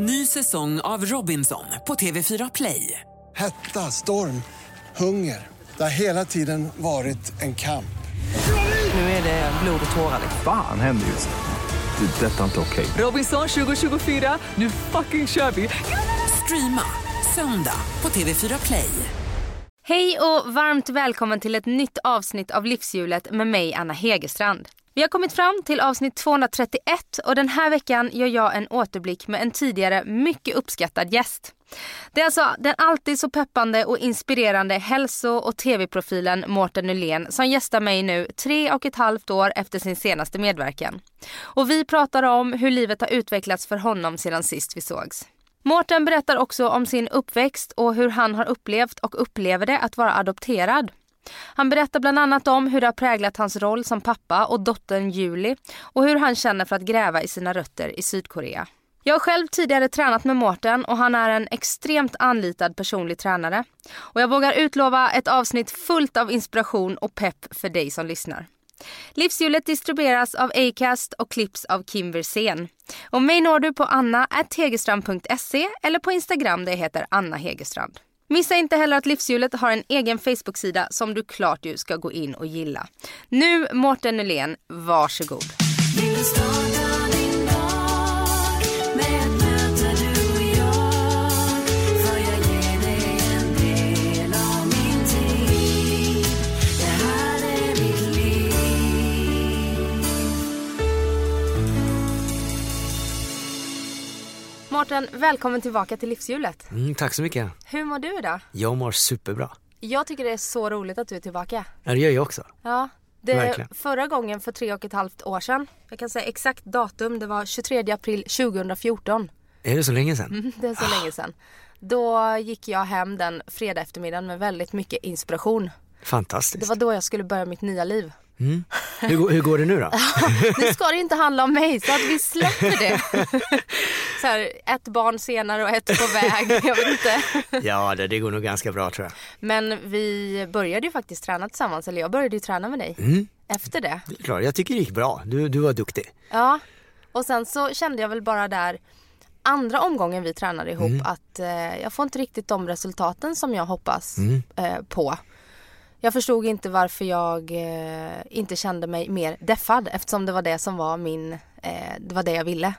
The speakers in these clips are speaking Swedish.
Ny säsong av Robinson på TV4 Play. Hetta, storm, hunger. Det har hela tiden varit en kamp. Nu är det blod och tårar. Fan händer just nu. Det. Detta är inte okej. Robinson 2024, nu fucking kör vi! Streama söndag på TV4 Play. Hej och varmt välkommen till ett nytt avsnitt av Livshjulet med mig Anna Hegerstrand. Vi har kommit fram till avsnitt 231 och den här veckan gör jag en återblick med en tidigare mycket uppskattad gäst. Det är alltså den alltid så peppande och inspirerande hälso och tv-profilen Mårten Nylén som gästar mig nu tre och ett halvt år efter sin senaste medverkan. Och vi pratar om hur livet har utvecklats för honom sedan sist vi sågs. Mårten berättar också om sin uppväxt och hur han har upplevt och upplever det att vara adopterad. Han berättar bland annat om hur det har präglat hans roll som pappa och dottern Julie och hur han känner för att gräva i sina rötter i Sydkorea. Jag har själv tidigare tränat med Mårten och han är en extremt anlitad personlig tränare. Och jag vågar utlova ett avsnitt fullt av inspiration och pepp för dig som lyssnar. Livshjulet distribueras av Acast och klipps av Kim Versén. Och mig når du på anna.hegerstrand.se eller på Instagram där jag heter Anna Hegerstrand. Missa inte heller att Livshjulet har en egen Facebook-sida som du klart ju ska gå in och gilla. Nu Mårten Nylén, varsågod. Mårten, välkommen tillbaka till Livshjulet. Mm, tack så mycket. Hur mår du idag? Jag mår superbra. Jag tycker det är så roligt att du är tillbaka. Ja, det gör jag också. Ja, det Verkligen. förra gången för tre och ett halvt år sedan. Jag kan säga exakt datum, det var 23 april 2014. Är det så länge sedan? Mm, Det är så länge sedan. Då gick jag hem den fredag eftermiddagen med väldigt mycket inspiration. Fantastiskt. Det var då jag skulle börja mitt nya liv. Hur, går- hur går det nu då? Nu ska det inte handla om mig så att vi släpper det. Så här, ett barn senare och ett på väg. Jag vet inte. ja, det, det går nog ganska bra tror jag. Men vi började ju faktiskt träna tillsammans. Eller jag började ju träna med dig. Efter det. Klart, jag tycker det gick bra. Du, du var duktig. Ja. Och sen så kände jag väl bara där andra omgången vi tränade ihop att eh, jag får inte riktigt de resultaten som jag hoppas eh, på. Jag förstod inte varför jag eh, inte kände mig mer deffad eftersom det var det som var min, eh, det var det jag ville.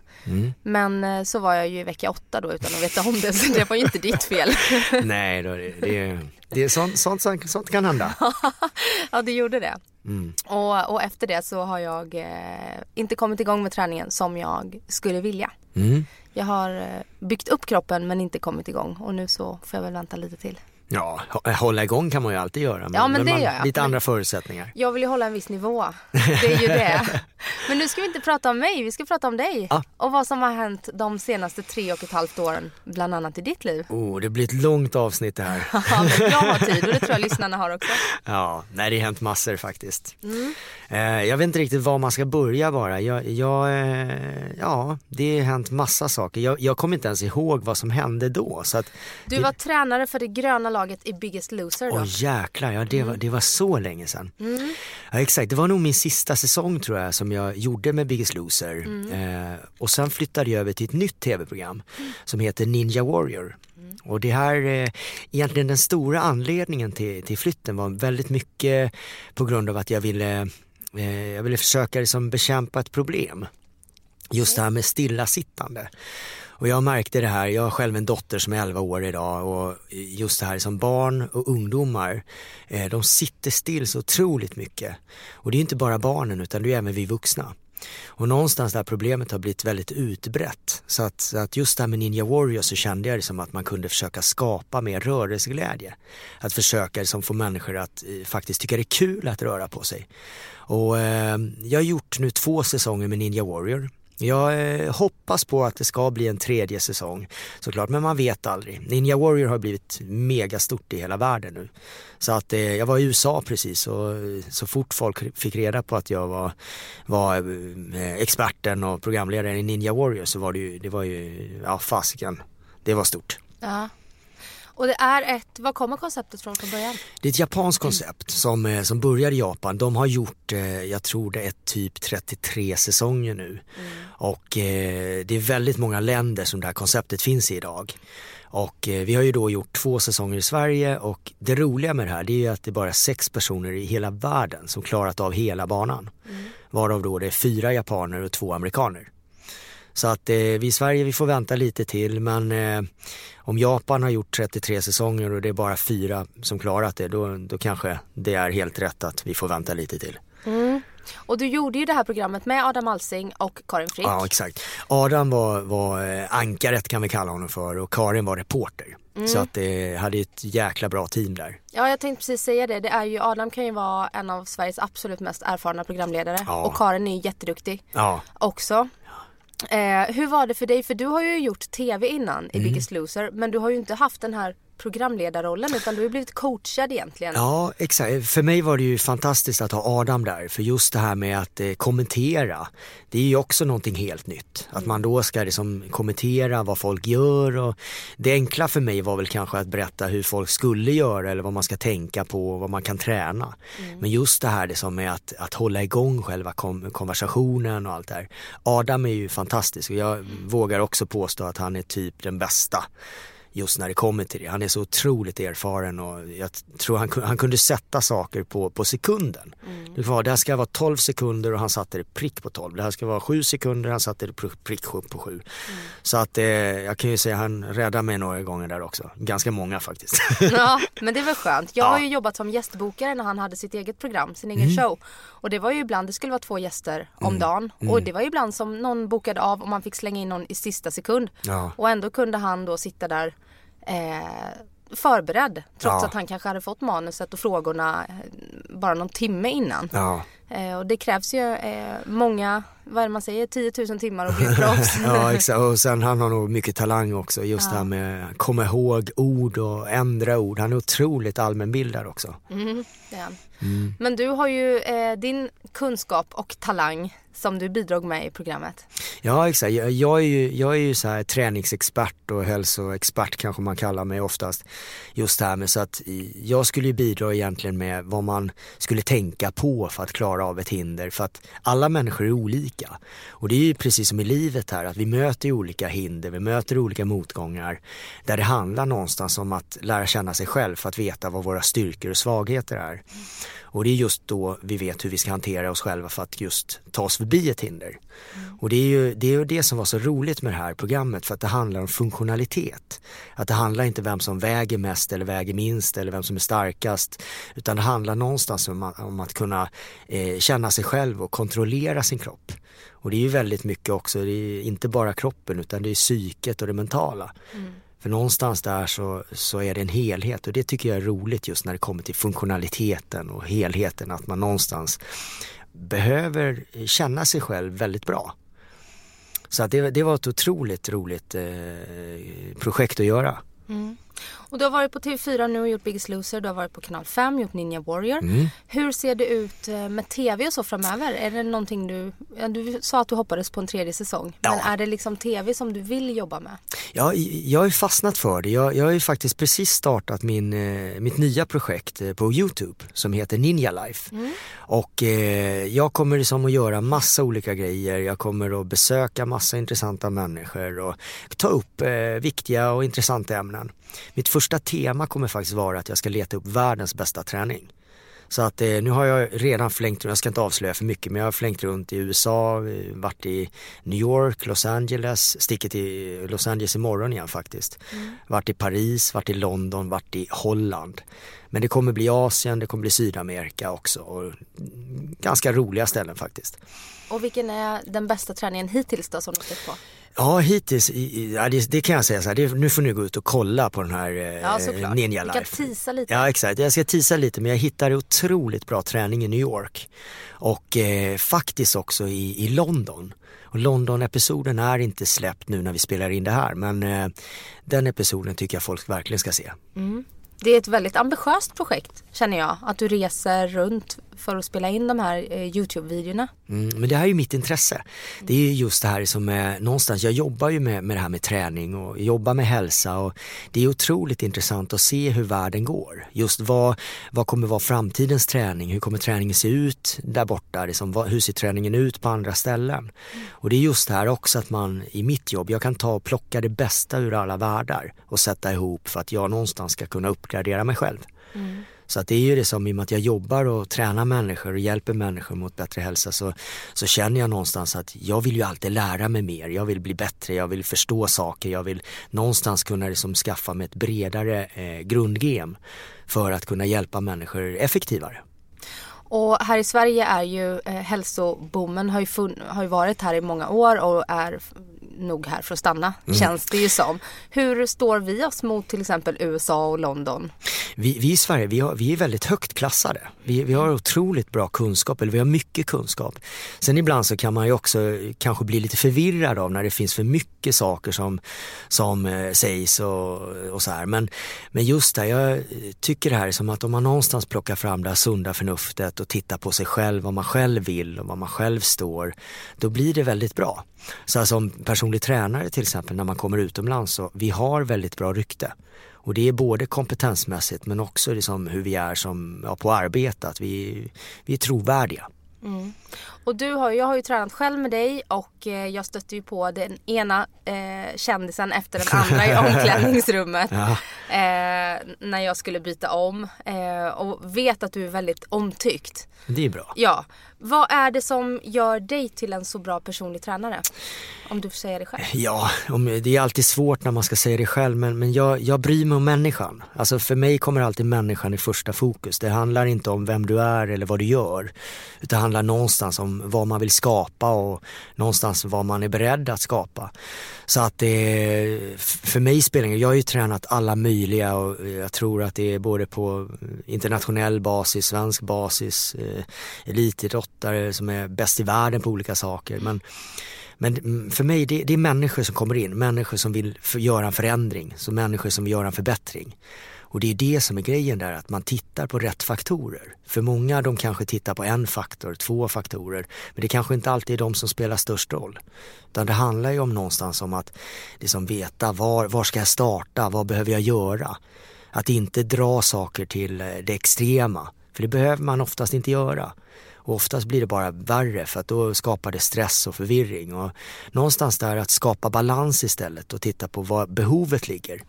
Men eh, så var jag ju i vecka åtta då utan att veta om det så det var ju inte ditt fel. Nej, då, det, det, det är sånt, sånt, sånt, sånt kan hända. ja det gjorde det. Och, och efter det så har jag eh, inte kommit igång med träningen som jag skulle vilja. Mm. Jag har eh, byggt upp kroppen men inte kommit igång och nu så får jag väl vänta lite till. Ja, hå- hålla igång kan man ju alltid göra. Ja, men det man, gör. Lite Men- andra förutsättningar. Jag vill ju hålla en viss nivå. Det är ju det. Men nu ska vi inte prata om mig, vi ska prata om dig. Ja. Och vad som har hänt de senaste tre och ett halvt åren, bland annat i ditt liv. Oh, det blir ett långt avsnitt det här. Ja, men jag har tid och det tror jag lyssnarna har också. Ja, nej det har hänt massor faktiskt. Mm. Eh, jag vet inte riktigt var man ska börja bara. Jag, jag, eh, ja, det har hänt massa saker. Jag, jag kommer inte ens ihåg vad som hände då. Så att, Du var tränare för det gröna laget i Biggest Loser då. Åh jäklar, ja, det, var, Mm. det var så länge sedan. Ja, exakt, det var nog min sista säsong tror jag som jag gjorde med Biggest Loser. Mm. Eh, och sen flyttade jag över till ett nytt tv-program som heter Ninja Warrior. Mm. Och det här, eh, egentligen den stora anledningen till, till flytten var väldigt mycket på grund av att jag ville, eh, jag ville försöka liksom bekämpa ett problem. Just det här med stillasittande. Och jag märkte det här, jag har själv en dotter som är 11 år idag och just det här som barn och ungdomar, eh, de sitter still så otroligt mycket. Och det är inte bara barnen utan det är även vi vuxna. Och någonstans där problemet har blivit väldigt utbrett. Så att, så att just det här med Ninja Warrior så kände jag det som att man kunde försöka skapa mer rörelseglädje. Att försöka liksom få människor att eh, faktiskt tycka det är kul att röra på sig. Och eh, jag har gjort nu två säsonger med Ninja Warrior. Jag eh, hoppas på att det ska bli en tredje säsong såklart, men man vet aldrig. Ninja Warrior har blivit megastort i hela världen nu. Så att eh, jag var i USA precis och eh, så fort folk fick reda på att jag var, var eh, experten och programledaren i Ninja Warrior så var det ju, det var ju, ja fasiken, det var stort. Ja. Och det är ett, var kommer konceptet från från början? Det är ett japanskt koncept som, eh, som börjar i Japan. De har gjort, eh, jag tror det är typ 33 säsonger nu. Och eh, det är väldigt många länder som det här konceptet finns i idag. Och vi har ju då gjort två säsonger i Sverige och det roliga med det här det är ju att det är bara sex personer i hela världen som klarat av hela banan. Varav då det är fyra japaner och två amerikaner. Så att eh, vi i Sverige vi får vänta lite till men eh, om Japan har gjort 33 säsonger och det är bara fyra som klarat det då, då kanske det är helt rätt att vi får vänta lite till. Och du gjorde ju det här programmet med Adam Alsing och Karin Frick. Ja exakt. Adam var, var eh, ankaret kan vi kalla honom för och Karin var reporter. Så att det hade ett jäkla bra team där. Ja, jag tänkte precis säga det. det är ju, Adam kan ju vara en av Sveriges absolut mest erfarna programledare. Ja. Och Karin är ju jätteduktig Ja, också. Eh, hur var det för dig? För du har ju gjort TV innan i Mm. Biggest Loser. Men du har ju inte haft den här programledarrollen utan du har blivit coachad egentligen. Ja, exakt. För mig var det ju fantastiskt att ha Adam där. För just det här med att eh, kommentera, det är ju också någonting helt nytt. Att man då ska liksom kommentera vad folk gör och det enkla för mig var väl kanske att berätta hur folk skulle göra eller vad man ska tänka på och vad man kan träna. Men just det här liksom med att, att hålla igång själva kom, konversationen och allt det här. Adam är ju fantastisk och jag vågar också påstå att han är typ den bästa just när det kommer till det. Han är så otroligt erfaren och jag tror han, han kunde sätta saker på, på sekunden. Det, var, det här ska vara 12 sekunder och han satte det prick på 12. Det här ska vara 7 sekunder och han satte det pr- prick på 7. Så att eh, jag kan ju säga han räddade mig några gånger där också. Ganska många faktiskt. Ja, men det var skönt. Jag Ja. har ju jobbat som gästbokare när han hade sitt eget program, sin Mm. egen show. Och det var ju ibland, det skulle vara två gäster om dagen. Mm. Och det var ju ibland som någon bokade av och man fick slänga in någon i sista sekund. Ja. Och ändå kunde han då sitta där eh, förberedd. Trots Ja. att han kanske hade fått manuset och frågorna eh, bara någon timme innan. ja. Eh, och det krävs ju eh, många, vad är det man säger, 10 000 timmar att bli proffs. ja exakt och sen han har nog mycket talang också just det här med komma ihåg ord och ändra ord. Han är otroligt allmänbildad också. Det är han. Mm. Men du har ju eh, din kunskap och talang som du bidrog med i programmet. Ja exakt, jag, jag är ju, jag är ju så här träningsexpert och hälsoexpert kanske man kallar mig oftast. Just det här med så att jag skulle ju bidra egentligen med vad man skulle tänka på för att klara av ett hinder. För att alla människor är olika. Och det är ju precis som i livet här att vi möter olika hinder, vi möter olika motgångar. Där det handlar någonstans om att lära känna sig själv för att veta vad våra styrkor och svagheter är. Och det är just då vi vet hur vi ska hantera oss själva för att just ta oss förbi ett hinder. Och det är, ju, det är ju det som var så roligt med det här programmet för att det handlar om funktionalitet. Att det handlar inte vem som väger mest eller väger minst eller vem som är starkast. Utan det handlar någonstans om att, om att kunna eh, känna sig själv och kontrollera sin kropp. Och det är ju väldigt mycket också, det är inte bara kroppen utan det är psyket och det mentala. För någonstans där så, så är det en helhet och det tycker jag är roligt just när det kommer till funktionaliteten och helheten att man någonstans behöver känna sig själv väldigt bra. Så att det, det var ett otroligt roligt eh, projekt att göra. Och du har varit på TV4 nu och gjort Biggest Loser, du har varit på kanal 5 gjort Ninja Warrior. Mm. Hur ser det ut eh, med TV och så framöver? Är det någonting du, du sa att du hoppades på en tredje säsong. Men Ja. är det liksom TV som du vill jobba med? Ja, jag har ju fastnat för det. Jag, jag har ju faktiskt precis startat min, eh, mitt nya projekt eh, på Youtube som heter Ninja Life. Och eh, jag kommer liksom att göra massa olika grejer. Jag kommer att besöka massa intressanta människor och ta upp eh, viktiga och intressanta ämnen. Mitt första tema kommer faktiskt vara att jag ska leta upp världens bästa träning. Så att eh, nu har jag redan flängt runt, jag ska inte avslöja för mycket, men jag har flängt runt i USA, eh, varit i New York, Los Angeles, sticker till Los Angeles imorgon igen faktiskt. Varit i Paris, varit i London, varit i Holland. Men det kommer bli Asien, det kommer bli Sydamerika också och mm, ganska roliga ställen faktiskt. Och vilken är den bästa träningen hittills då som du stött på? Ja hittills, ja, det, det kan jag säga så här, det, nu får ni gå ut och kolla på den här eh, Ja såklart. Ninja Du kan Life. tisa lite. Ja exakt, jag ska tisa lite men jag hittade otroligt bra träning i New York och eh, faktiskt också i, i London. Och London-episoden är inte släppt nu när vi spelar in det här men eh, den episoden tycker jag folk verkligen ska se. Det är ett väldigt ambitiöst projekt känner jag. Att du reser runt för att spela in de här eh, Youtube-videorna? Mm, men det här är ju mitt intresse. Det är ju just det här som är någonstans, jag jobbar ju med, med det här med träning och jobbar med hälsa och det är otroligt intressant att se hur världen går. Just vad, vad kommer vara framtidens träning? Hur kommer träningen se ut där borta? Liksom, vad, hur ser träningen ut på andra ställen? Och det är just det här också att man i mitt jobb, jag kan ta och plocka det bästa ur alla världar och sätta ihop för att jag någonstans ska kunna uppgradera mig själv. Mm. Så att det är ju det som i och med att jag jobbar och tränar människor och hjälper människor mot bättre hälsa så, så känner jag någonstans att jag vill ju alltid lära mig mer. Jag vill bli bättre, jag vill förstå saker, jag vill någonstans kunna liksom skaffa mig ett bredare eh, grundgem för att kunna hjälpa människor effektivare. Och här i Sverige är ju eh, hälsoboomen har ju, har ju varit här i många år och är nog här för att stanna, mm. känns det ju som. Hur står vi oss mot till exempel USA och London? Vi, vi i Sverige, vi, har, vi är väldigt högt klassade. Vi, vi har otroligt bra kunskap, eller vi har mycket kunskap. Sen ibland så kan man ju också kanske bli lite förvirrad av när det finns för mycket saker som, som eh, sägs och, och så här. Men, men just det, jag tycker det här är som att om man någonstans plockar fram det här sunda förnuftet och tittar på sig själv, vad man själv vill och vad man själv står, då blir det väldigt bra. Så som personlig tränare till exempel när man kommer utomlands så vi har väldigt bra rykte. Och det är både kompetensmässigt men också liksom hur vi är som, ja, på arbete, att vi, vi är trovärdiga. Mm. Och du har, jag har ju tränat själv med dig och eh, jag stötte ju på den ena eh, kändisen efter den andra i omklädningsrummet. Ja. Eh, när jag skulle byta om. Eh, och vet att du är väldigt omtyckt. Det är bra. Ja. Vad är det som gör dig till en så bra personlig tränare? Om du får säga det själv. Ja, det är alltid svårt när man ska säga det själv men, men jag, jag bryr mig om människan. Alltså för mig kommer alltid människan i första fokus. Det handlar inte om vem du är eller vad du gör. Utan det handlar någonstans om vad man vill skapa och någonstans vad man är beredd att skapa. Så att det, för mig spelar det Jag har ju tränat alla möjliga och jag tror att det är både på internationell basis, svensk basis, eh, elitidrott författare som är bäst i världen på olika saker. Men, men för mig, det, det är människor som kommer in, människor som vill för, göra en förändring, så människor som vill göra en förbättring. Och det är det som är grejen där, att man tittar på rätt faktorer. För många de kanske tittar på en faktor, två faktorer, men det kanske inte alltid är de som spelar störst roll. Utan det handlar ju om någonstans om att liksom veta var, var ska jag starta, vad behöver jag göra? Att inte dra saker till eh, det extrema, för det behöver man oftast inte göra. Och oftast blir det bara värre för att då skapar det stress och förvirring. Och någonstans där att skapa balans istället och titta på var behovet ligger.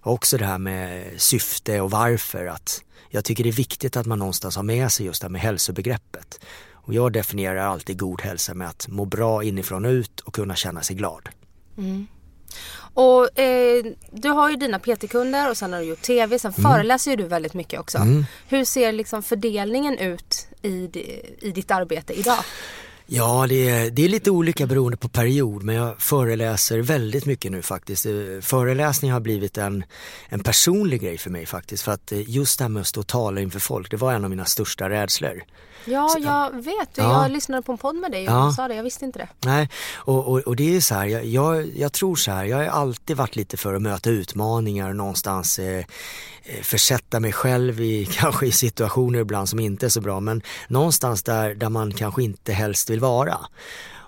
Och också det här med syfte och varför. Att jag tycker det är viktigt att man någonstans har med sig just det här med hälsobegreppet. Och jag definierar alltid god hälsa med att må bra inifrån och ut och kunna känna sig glad. Mm. Och eh, du har ju dina PT-kunder och sen har du gjort TV, sen mm. föreläser ju du väldigt mycket också. Mm. Hur ser liksom fördelningen ut i, i ditt arbete idag? Ja, det är, det är lite olika beroende på period men jag föreläser väldigt mycket nu faktiskt. Eh, föreläsning har blivit en, en personlig grej för mig faktiskt för att eh, just det här med att stå och tala inför folk, det var en av mina största rädslor. Ja, så, jag vet. Ja. Jag lyssnade på en podd med dig och ja. sa det. Jag visste inte det. Nej, och, och, och det är så här, jag, jag, jag, tror så här, jag har alltid varit lite för att möta utmaningar och någonstans eh, eh försätta mig själv i kanske i situationer ibland som inte är så bra, men någonstans där, där man kanske inte helst vill vara.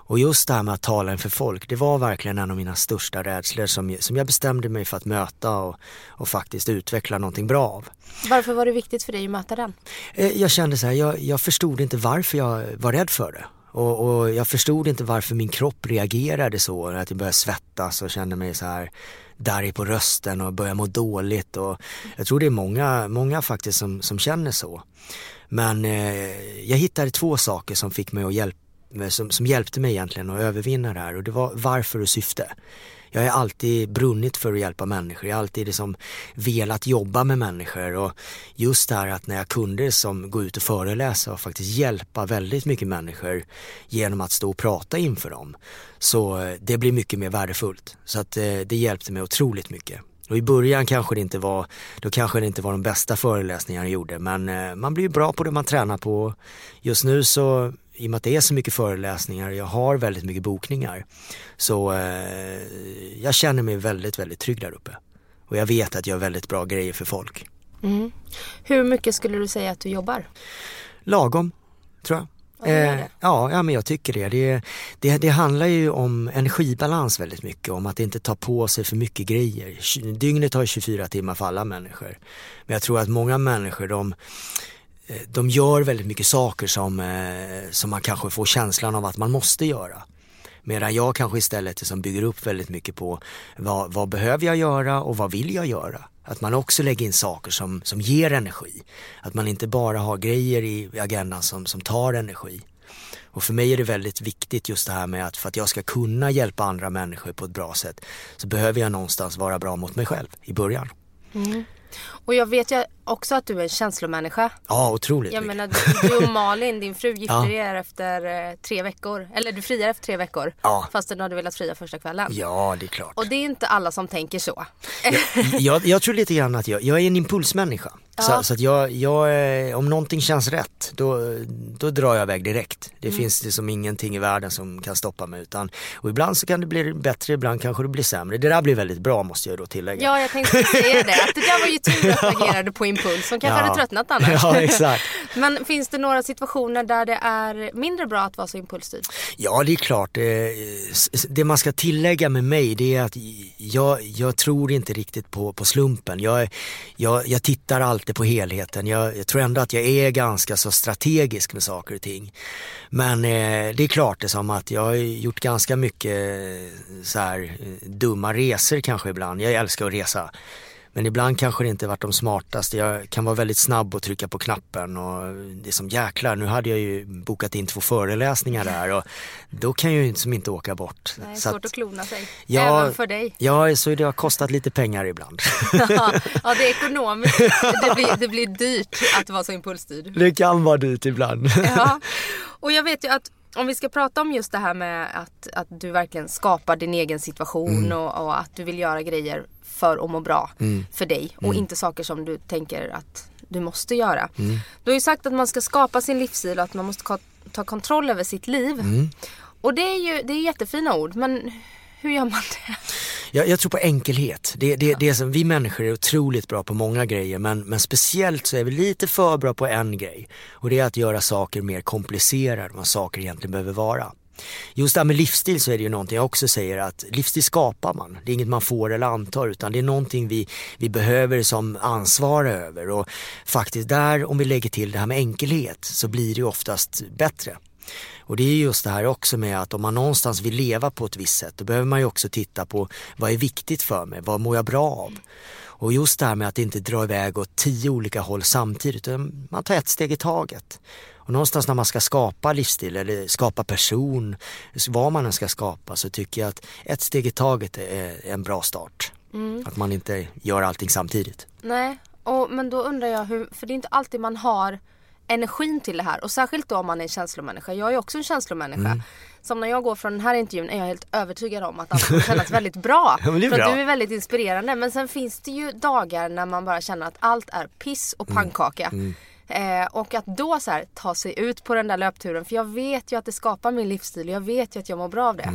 Och just det här med att tala inför folk, det var verkligen en av mina största rädslor som, som jag bestämde mig för att möta och, och faktiskt utveckla någonting bra av. Varför var det viktigt för dig att möta den? Eh, jag kände så här, jag, jag förstod inte varför jag var rädd för det. Och, och, jag förstod inte varför min kropp reagerade så, att jag började svettas och kände mig så här darrig på rösten och började må dåligt. Och jag tror det är många, många faktiskt som, som känner så. Men eh, jag hittade två saker som fick mig att hjälpa Eh, som, som hjälpte mig egentligen att övervinna det här och det var varför och syfte. Jag har alltid brunnit för att hjälpa människor, jag har alltid liksom velat jobba med människor och just det här att när jag kunde som gå ut och föreläsa och faktiskt hjälpa väldigt mycket människor genom att stå och prata inför dem. Så eh, det blir mycket mer värdefullt. Så att eh, det hjälpte mig otroligt mycket. Och i början kanske det inte var, då kanske det inte var de bästa föreläsningarna jag gjorde men man blir ju bra på det man tränar på. Just nu så i och med att det är så mycket föreläsningar, jag har väldigt mycket bokningar. Så eh, jag känner mig väldigt, väldigt trygg där uppe. Och jag vet att jag gör väldigt bra grejer för folk. Mm. Hur mycket skulle du säga att du jobbar? lagom, tror jag. Eh, ja, ja, men jag tycker det. Det, det. det handlar ju om energibalans väldigt mycket, om att inte ta på sig för mycket grejer. Dygnet har 24 timmar för alla människor. Men jag tror att många människor de, Eh, de gör väldigt mycket saker som, eh, som man kanske får känslan av att man måste göra. Medan jag kanske istället liksom bygger upp väldigt mycket på vad, vad behöver jag göra och vad vill jag göra? Att man också lägger in saker som, som ger energi. Att man inte bara har grejer i agendan som, som tar energi. Och för mig är det väldigt viktigt just det här med att för att jag ska kunna hjälpa andra människor på ett bra sätt så behöver jag någonstans vara bra mot mig själv i början. Mm. Och jag vet ju också att du är en känslomänniska. Ja, otroligt Jag menar, du, du och Malin, din fru, gifte ja. er efter eh, tre veckor. Eller du friar efter tre veckor. Ja. Fast du hade velat fria första kvällen. Ja, det är klart. Och det är inte alla som tänker så. jag, jag, jag tror lite grann att jag, jag är en impulsmänniska. Ja. Så, så, att jag, jag, om någonting känns rätt, då, då drar jag iväg direkt. Det mm. finns liksom ingenting i världen som kan stoppa mig. Utan, och ibland så kan det bli bättre, ibland kanske det blir sämre. Det där blir väldigt bra måste jag då tillägga. Ja, jag tänkte säga det. Att det där var ju tur att du agerade på impuls. Som kanske ja. hade tröttnat annars. Ja, exakt. Men finns det några situationer där det är mindre bra att vara så impulsstyrd? Ja, det är klart. Det man ska tillägga med mig det är att jag, jag tror inte riktigt på, på slumpen. Jag, jag, jag tittar alltid på helheten. Jag, jag, tror ändå att jag är ganska så strategisk med saker och ting. Men eh, det är klart det som att jag har gjort ganska mycket eh, så här, eh, dumma resor kanske ibland. Jag älskar att resa. Men ibland kanske det inte varit de smartaste. Jag kan vara väldigt snabb och trycka på knappen och det är som jäklar, nu hade jag ju bokat in två föreläsningar där och då kan jag ju som inte åka bort. Nej, så svårt att, att klona sig. Ja, Även för dig. Ja, så det har kostat lite pengar ibland. ja, det är ekonomiskt. Det blir, det blir dyrt att vara så impulsstyrd. Det kan vara dyrt ibland. ja, och jag vet ju att om vi ska prata om just det här med att, att du verkligen skapar din egen situation mm. och, och, att du vill göra grejer för att må bra mm. för dig och mm. inte saker som du tänker att du måste göra. Mm. Du har ju sagt att man ska skapa sin livsstil och att man måste ta kontroll över sitt liv. Mm. Och det är ju det är jättefina ord men hur gör man det? Jag, jag tror på enkelhet. Det, det, det som, vi människor är otroligt bra på många grejer men, men speciellt så är vi lite för bra på en grej. Och det är att göra saker mer komplicerade än vad saker egentligen behöver vara. Just det här med livsstil så är det ju någonting jag också säger att livsstil skapar man. Det är inget man får eller antar utan det är någonting vi, vi behöver som ansvar över och faktiskt där om vi lägger till det här med enkelhet så blir det ju oftast bättre. Och det är just det här också med att om man någonstans vill leva på ett visst sätt då behöver man ju också titta på vad är viktigt för mig, vad mår jag bra av? Och just det här med att inte dra iväg åt tio olika håll samtidigt, man tar ett steg i taget. Och någonstans när man ska skapa livsstil eller skapa person, vad man än ska skapa så tycker jag att ett steg i taget är en bra start. Mm. Att man inte gör allting samtidigt. Nej, och, men då undrar jag hur, för det är inte alltid man har energin till det här och särskilt då om man är en känslomänniska. Jag är också en känslomänniska. Mm. Som när jag går från den här intervjun är jag helt övertygad om att allt kommer kännas väldigt bra. ja, för bra. att du är väldigt inspirerande. Men sen finns det ju dagar när man bara känner att allt är piss och mm. pannkaka. Mm. Eh, och att då så här, ta sig ut på den där löpturen. För jag vet ju att det skapar min livsstil och jag vet ju att jag mår bra av det.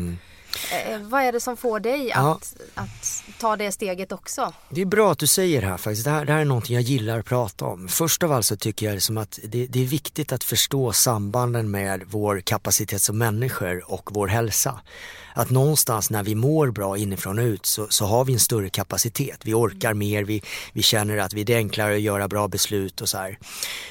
Eh, vad är det som får dig ja. att, att ta det steget också? Det är bra att du säger det här faktiskt. Det här, det här är någonting jag gillar att prata om. Först av allt så tycker jag liksom att det, det, är viktigt att förstå sambanden med vår kapacitet som människor och vår hälsa att någonstans när vi mår bra inifrån och ut så, så har vi en större kapacitet. Vi orkar mer, vi, vi känner att vi är enklare att göra bra beslut och så här.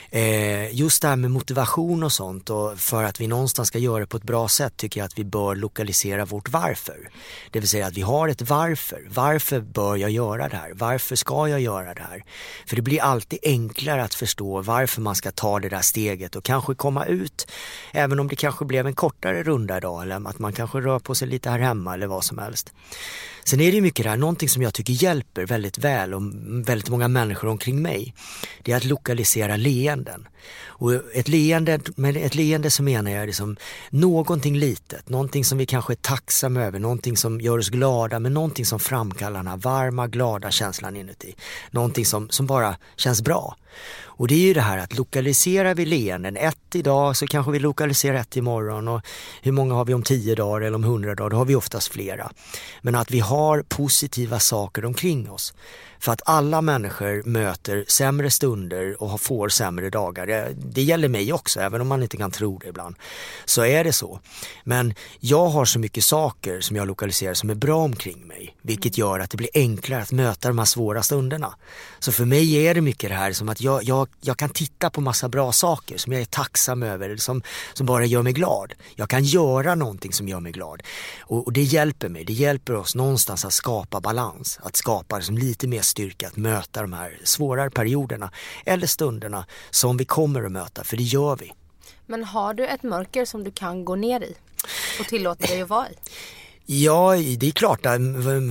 Eh, just det här med motivation och sånt och för att vi någonstans ska göra det på ett bra sätt tycker jag att vi bör lokalisera vårt varför. Det vill säga att vi har ett varför. Varför bör jag göra det här? Varför ska jag göra det här? För det blir alltid enklare att förstå varför man ska ta det där steget och kanske komma ut, även om det kanske blev en kortare runda idag eller att man kanske rör på sig lite här hemma eller vad som helst. Sen är det ju mycket det här, någonting som jag tycker hjälper väldigt väl och väldigt många människor omkring mig. Det är att lokalisera leenden. Och ett leende, med ett leende så menar jag liksom någonting litet, någonting som vi kanske är tacksamma över, någonting som gör oss glada, men någonting som framkallar den här varma, glada känslan inuti. Någonting som, som bara känns bra. Och det är ju det här att lokaliserar vi leenden, ett idag så kanske vi lokaliserar ett imorgon och hur många har vi om tio dagar eller om hundra dagar, då har vi oftast flera. Men att vi har har positiva saker omkring oss. För att alla människor möter sämre stunder och får sämre dagar. Det, det gäller mig också, även om man inte kan tro det ibland. Så är det så. Men jag har så mycket saker som jag lokaliserar som är bra omkring mig. Vilket gör att det blir enklare att möta de här svåra stunderna. Så för mig är det mycket det här som att jag, jag, jag kan titta på massa bra saker som jag är tacksam över, som, som bara gör mig glad. Jag kan göra någonting som gör mig glad. Och, och det hjälper mig, det hjälper oss någonstans att skapa balans. Att skapa liksom lite mer styrka att möta de här svårare perioderna eller stunderna som vi kommer att möta, för det gör vi. Men har du ett mörker som du kan gå ner i och tillåta dig att vara i? Ja, det är klart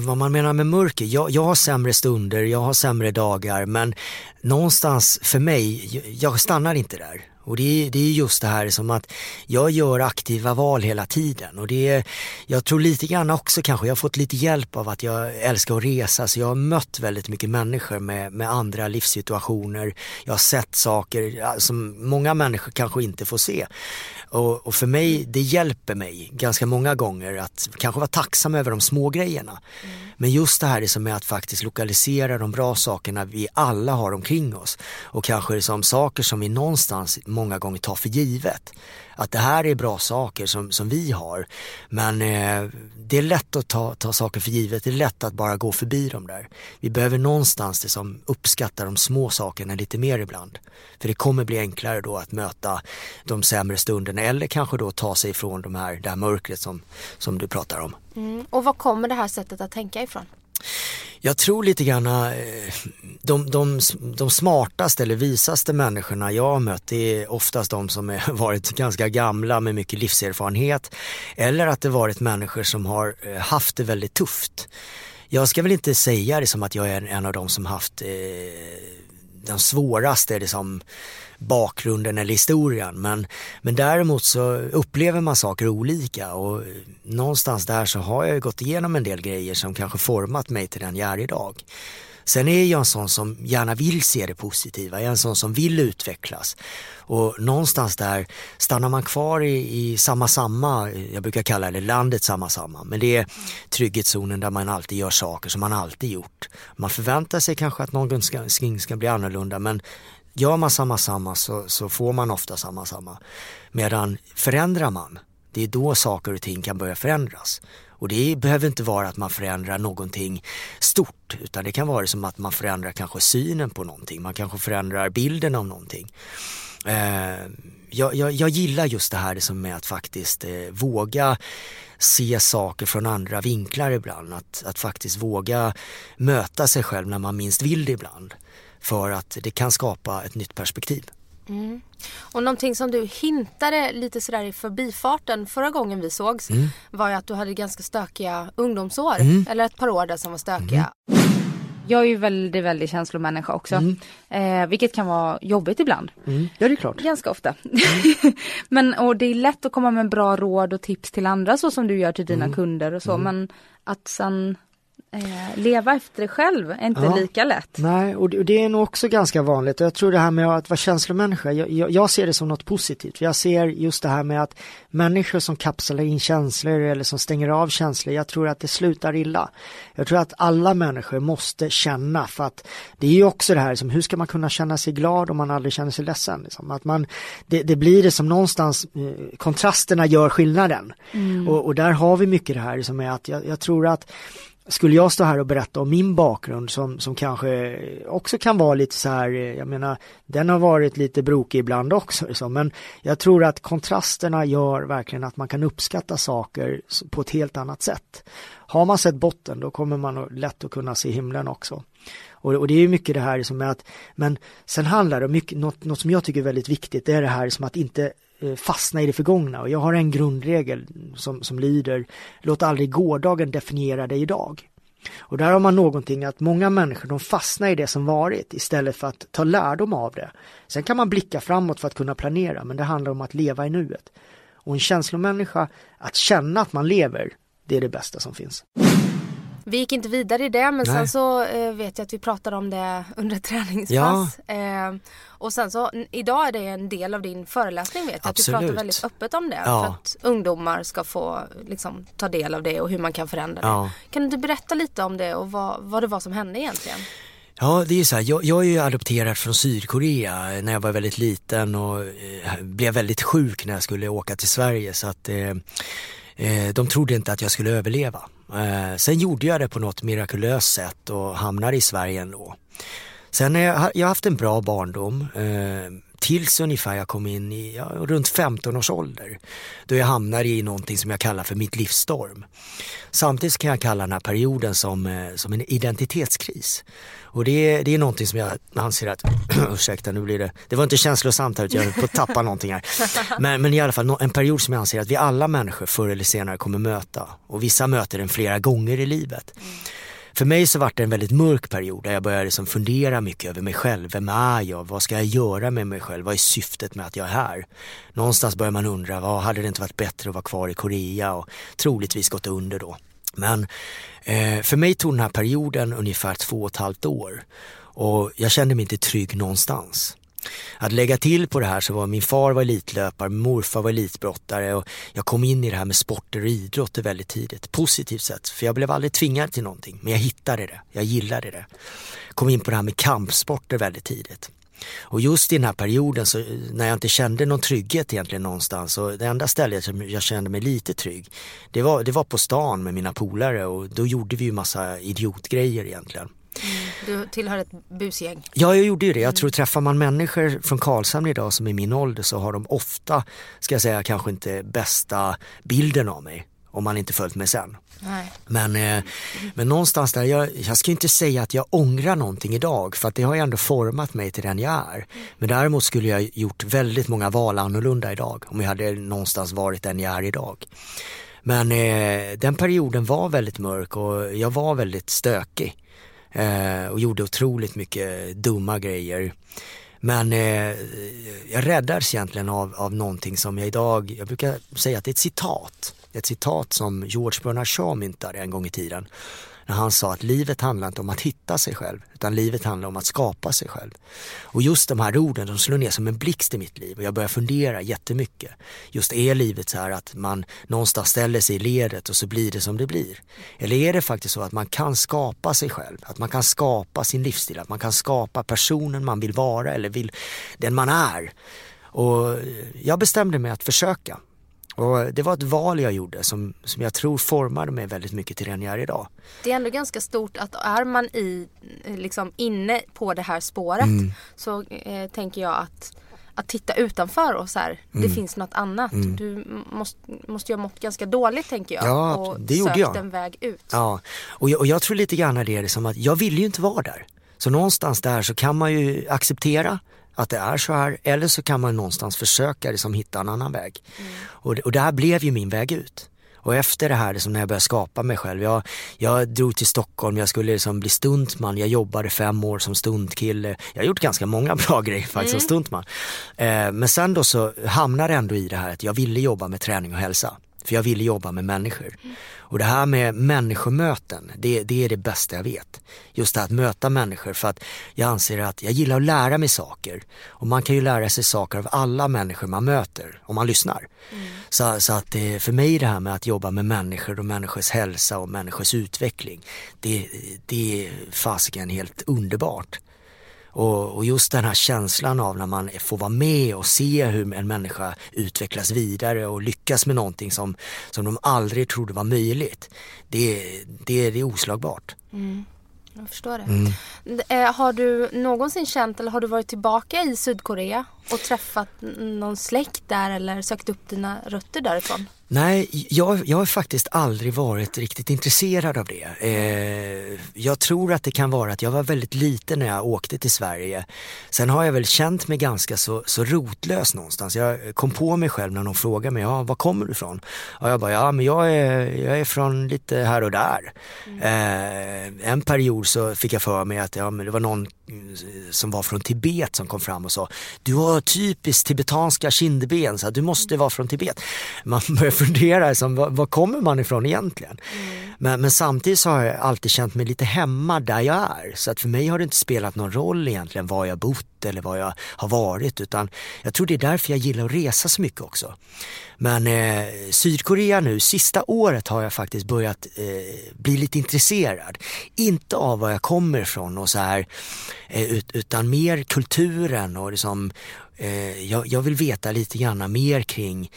vad man menar med mörker. Jag, jag har sämre stunder, jag har sämre dagar men någonstans för mig, jag stannar inte där. Och det är, det är just det här som att jag gör aktiva val hela tiden och det jag tror lite grann också kanske, jag har fått lite hjälp av att jag älskar att resa så jag har mött väldigt mycket människor med, med andra livssituationer. Jag har sett saker som många människor kanske inte får se. Och, och, för mig, det hjälper mig ganska många gånger att kanske vara tacksam över de små grejerna. Mm. Men just det här är som är att faktiskt lokalisera de bra sakerna vi alla har omkring oss. Och kanske som saker som vi någonstans många gånger tar för givet. Att det här är bra saker som, som vi har. Men eh, det är lätt att ta, ta saker för givet. Det är lätt att bara gå förbi dem där. Vi behöver någonstans liksom uppskatta de små sakerna lite mer ibland. För det kommer bli enklare då att möta de sämre stunderna eller kanske då ta sig ifrån de här, det här mörkret som, som du pratar om. Mm. Och var kommer det här sättet att tänka ifrån? Jag tror lite grann eh, de, de, de smartaste eller visaste människorna jag har mött det är oftast de som varit ganska gamla med mycket livserfarenhet eller att det varit människor som har eh, haft det väldigt tufft. Jag ska väl inte säga det som att jag är en av de som haft eh, den svåraste liksom, bakgrunden eller historien. Men, men däremot så upplever man saker olika och någonstans där så har jag gått igenom en del grejer som kanske format mig till den jag är idag. Sen är jag en sån som gärna vill se det positiva, jag är en sån som vill utvecklas. Och någonstans där stannar man kvar i, i samma samma, jag brukar kalla det landet samma samma, men det är trygghetszonen där man alltid gör saker som man alltid gjort. Man förväntar sig kanske att någon ska, ska bli annorlunda men Gör man samma samma så, så får man ofta samma samma. Medan förändrar man, det är då saker och ting kan börja förändras. Och det behöver inte vara att man förändrar någonting stort utan det kan vara som att man förändrar kanske synen på någonting. Man kanske förändrar bilden av någonting. Eh, jag, jag, jag, gillar just det här som med att faktiskt eh, våga se saker från andra vinklar ibland. Att, att faktiskt våga möta sig själv när man minst vill det ibland för att det kan skapa ett nytt perspektiv. Mm. Och någonting som du hintade lite sådär i förbifarten förra gången vi sågs mm. var ju att du hade ganska stökiga ungdomsår. Mm. Eller ett par år där som var stökiga. Mm. Jag är ju väldigt, väldigt känslomänniska också. Mm. Eh, vilket kan vara jobbigt ibland. Mm. Ja, det är klart. Ganska ofta. men och det är lätt att komma med bra råd och tips till andra så som du gör till dina kunder och så. Men att sen eh, leva efter det själv är inte ja. lika lätt. Nej, och det, och det, är nog också ganska vanligt. Och jag tror det här med att vara känslomänniska, jag, jag, jag, ser det som något positivt. Jag ser just det här med att människor som kapslar in känslor eller som stänger av känslor, jag tror att det slutar illa. Jag tror att alla människor måste känna för att det är ju också det här som hur ska man kunna känna sig glad om man aldrig känner sig ledsen? Liksom. Att man, det, det blir det som någonstans, eh, kontrasterna gör skillnaden. Mm. Och, och, där har vi mycket det här som är att jag, jag tror att skulle jag stå här och berätta om min bakgrund som, som kanske också kan vara lite så här, eh, jag menar, den har varit lite brokig ibland också, liksom. men jag tror att kontrasterna gör verkligen att man kan uppskatta saker på ett helt annat sätt. Har man sett botten då kommer man lätt att kunna se himlen också. Och, och det är mycket det här som är att, men sen handlar det om mycket, något, något som jag tycker är väldigt viktigt, det är det här som att inte Eh, fastna i det förgångna och jag har en grundregel som, som lyder låt aldrig gårdagen definiera dig idag. Och där har man någonting att många människor de fastnar i det som varit istället för att ta lärdom av det. Sen kan man blicka framåt för att kunna planera men det handlar om att leva i nuet. Och en känslomänniska, att känna att man lever, det är det bästa som finns. Vi gick inte vidare i det men Nej. sen så eh, vet jag att vi pratade om det under träningspass. Eh, och sen så idag är det en del av din föreläsning vet jag. Att du pratar Absolut. väldigt öppet om det. Ja. För att ungdomar ska få liksom, ta del av det och hur man kan förändra det. Ja. Kan du berätta lite om det och vad, vad det var som hände egentligen? Ja, det är ju så här, jag, jag är ju adopterad från Sydkorea när jag var väldigt liten och eh, blev väldigt sjuk när jag skulle åka till Sverige så att eh, eh, de trodde inte att jag skulle överleva. Eh, sen gjorde jag det på något mirakulöst sätt och hamnade i Sverige ändå. Sen har jag, jag haft en bra barndom eh, tills ungefär jag kom in i ja, runt 15 års ålder. Då jag hamnade i någonting som jag kallar för mitt livsstorm. Samtidigt kan jag kalla den här perioden som, eh, som en identitetskris. Och det är, det är någonting som jag anser att, ursäkta nu blir det, det var inte känslosamt här utan jag höll på att tappa någonting här. Men, men i alla fall en period som jag anser att vi alla människor förr eller senare kommer möta. Och vissa möter den flera gånger i livet. För mig så var det en väldigt mörk period där jag började liksom fundera mycket över mig själv. Vem är jag? Vad ska jag göra med mig själv? Vad är syftet med att jag är här? Någonstans börjar man undra, vad hade det inte varit bättre att vara kvar i Korea och troligtvis gått under då? Men eh, för mig tog den här perioden ungefär två och ett halvt år och jag kände mig inte trygg någonstans. Att lägga till på det här så var min far var elitlöpare, min morfar var elitbrottare och jag kom in i det här med sporter och idrotter väldigt tidigt. Positivt sett, för jag blev aldrig tvingad till någonting, men jag hittade det, jag gillade det. Kom in på det här med kampsporter väldigt tidigt. Och just i den här perioden så, när jag inte kände någon trygghet egentligen någonstans och det enda stället som jag kände mig lite trygg det var, det var på stan med mina polare och då gjorde vi ju massa idiotgrejer egentligen. Du tillhör ett busgäng. Ja, jag gjorde ju det. Jag tror träffar man människor från Karlshamn idag som är min ålder så har de ofta, ska jag säga, kanske inte bästa bilden av mig om man inte följt med sen. Nej. Men, eh, men någonstans där, jag, jag ska inte säga att jag ångrar någonting idag för att det har ju ändå format mig till den jag är. Men däremot skulle jag gjort väldigt många val annorlunda idag om jag hade någonstans varit den jag är idag. Men eh, den perioden var väldigt mörk och jag var väldigt stökig eh, och gjorde otroligt mycket dumma grejer. Men eh, jag räddades egentligen av, av någonting som jag idag, jag brukar säga att det är ett citat. Ett citat som George Bernard Shaw myntade en gång i tiden. När han sa att livet handlar inte om att hitta sig själv utan livet handlar om att skapa sig själv. Och just de här orden de slår ner som en blixt i mitt liv och jag börjar fundera jättemycket. Just är livet så här att man någonstans ställer sig i ledet och så blir det som det blir? Eller är det faktiskt så att man kan skapa sig själv? Att man kan skapa sin livsstil, att man kan skapa personen man vill vara eller vill, den man är. Och jag bestämde mig att försöka. Och det var ett val jag gjorde som, som jag tror formade mig väldigt mycket till den jag är idag. Det är ändå ganska stort att är man i, liksom inne på det här spåret Mm. så eh, tänker jag att att titta utanför och så här, Mm. det finns något annat. Du m- måste, måste ju ha mått ganska dåligt tänker jag. Ja, och det gjorde sökt jag. en väg ut. Ja, och jag, och jag tror lite grann det är det som att jag ville ju inte vara där. Så någonstans där så kan man ju acceptera att det är så här eller så kan man någonstans försöka liksom hitta en annan väg. Och, det- och det här blev ju min väg ut. Och efter det här, liksom när jag började skapa mig själv, jag, jag drog till Stockholm, jag skulle liksom bli stuntman, jag jobbade fem år som stuntkille. Jag har gjort ganska många bra grejer faktiskt som stuntman. Eh, men sen då så hamnade jag ändå i det här att jag ville jobba med träning och hälsa. För jag ville jobba med människor. Och det här med människomöten, det, det är det bästa jag vet. Just det här att möta människor för att jag anser att jag gillar att lära mig saker. Och man kan ju lära sig saker av alla människor man möter om man lyssnar. Så, så att det, för mig det här med att jobba med människor och människors hälsa och människors utveckling, det, det är fasiken helt underbart. Och, och just den här känslan av när man får vara med och se hur en människa utvecklas vidare och lyckas med någonting som, som de aldrig trodde var möjligt. Det, det, det är oslagbart. Jag förstår det. Mm. Eh, Har du någonsin känt eller har du varit tillbaka i Sydkorea och träffat någon släkt där eller sökt upp dina rötter därifrån? Nej, jag, jag har faktiskt aldrig varit riktigt intresserad av det. Eh, jag tror att det kan vara att jag var väldigt liten när jag åkte till Sverige. Sen har jag väl känt mig ganska så, så rotlös någonstans. Jag kom på mig själv när de frågade mig, ja, var kommer du ifrån? Och jag bara, ja men jag är, jag är från lite här och där. Eh, en period så fick jag för mig att ja, men det var någon mm, som var från Tibet som kom fram och sa, du har typiskt tibetanska kindben, så du måste vara från Tibet. Man börjar fundera, som, var, var kommer man ifrån egentligen? Men, men samtidigt så har jag alltid känt mig lite hemma där jag är. Så att för mig har det inte spelat någon roll egentligen var jag bott eller var jag har varit. Utan jag tror det är därför jag gillar att resa så mycket också. Men eh, Sydkorea nu, sista året har jag faktiskt börjat eh, bli lite intresserad. Inte av var jag kommer ifrån och så här, eh, ut, utan mer kulturen och liksom, eh, jag, jag vill veta lite grann mer kring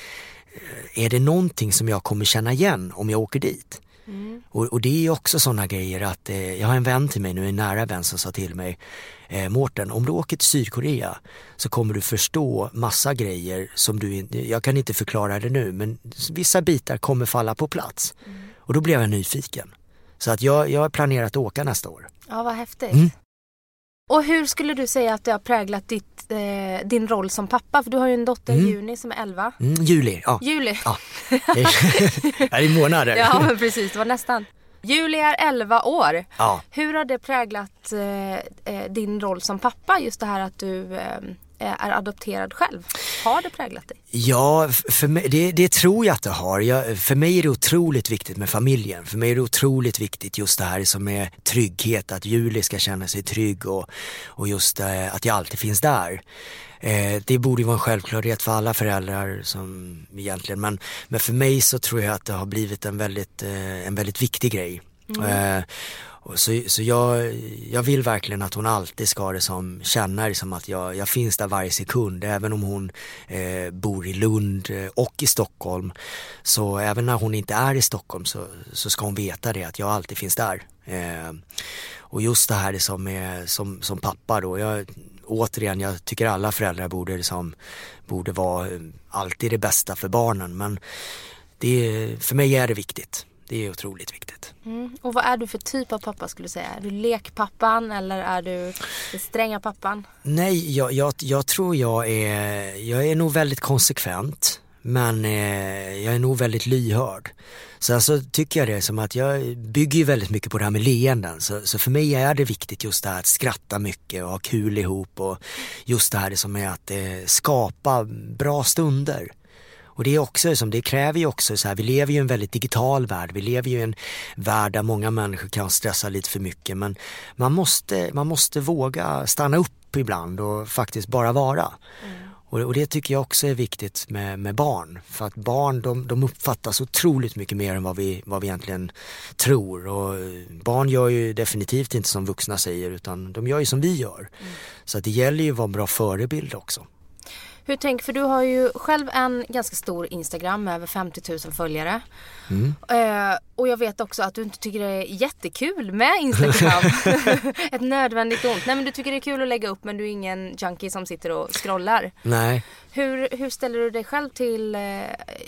är det någonting som jag kommer känna igen om jag åker dit? Och, och, det är också sådana grejer att eh, jag har en vän till mig nu, en nära vän som sa till mig eh, Mårten, om du åker till Sydkorea så kommer du förstå massa grejer som du inte, jag kan inte förklara det nu men vissa bitar kommer falla på plats. Och då blev jag nyfiken. Så att jag, jag har planerat att åka nästa år. Ja, vad häftigt. Mm. Och hur skulle du säga att det har präglat ditt, eh, din roll som pappa? För du har ju en dotter, Mm. Juni, som är 11. Mm, juli, ja. Juli. ja. Det är, ja, det är månader. Ja, men precis. Det var nästan. Juli är 11 år. Ja. Hur har det präglat eh, eh, din roll som pappa? Just det här att du eh, är adopterad själv. Har det präglat dig? Ja, för mig, det, det tror jag att det har. Jag, för mig är det otroligt viktigt med familjen. För mig är det otroligt viktigt just det här som är trygghet, att Julie ska känna sig trygg och, och just eh, att jag alltid finns där. Eh, det borde ju vara en självklarhet för alla föräldrar som egentligen, men, men för mig så tror jag att det har blivit en väldigt, eh, en väldigt viktig grej. Eh, och så så jag, jag vill verkligen att hon alltid ska det som, känna det som att jag, jag finns där varje sekund. Även om hon eh, bor i Lund eh, och i Stockholm. Så även när hon inte är i Stockholm så, så ska hon veta det att jag alltid finns där. Eh, och just det här det som, är, som, som pappa då. Jag, återigen, jag tycker alla föräldrar borde, liksom, borde vara eh, alltid det bästa för barnen. Men det, för mig är det viktigt. Det är otroligt viktigt. Mm. Och vad är du för typ av pappa skulle du säga? Är du lekpappan eller är du den stränga pappan? Nej, jag, jag, jag tror jag är, jag är nog väldigt konsekvent. Men eh, jag är nog väldigt lyhörd. Sen så tycker jag det som att jag bygger ju väldigt mycket på det här med leenden. Så, så för mig är det viktigt just det här att skratta mycket och ha kul ihop och just det här som är att eh, skapa bra stunder. Och det är också som det kräver ju också så här, vi lever ju i en väldigt digital värld. Vi lever ju i en värld där många människor kan stressa lite för mycket. Men man måste, man måste våga stanna upp ibland och faktiskt bara vara. Och, och det tycker jag också är viktigt med, med barn. För att barn de, de uppfattas otroligt mycket mer än vad vi, vad vi egentligen tror. Och barn gör ju definitivt inte som vuxna säger utan de gör ju som vi gör. Så att det gäller ju att vara en bra förebild också. Hur tänk, för du har ju själv en ganska stor Instagram med över 50 000 följare. Eh, och jag vet också att du inte tycker det är jättekul med Instagram. Ett nödvändigt ont. Nej men du tycker det är kul att lägga upp men du är ingen junkie som sitter och scrollar. Nej, Hur, hur ställer du dig själv till eh,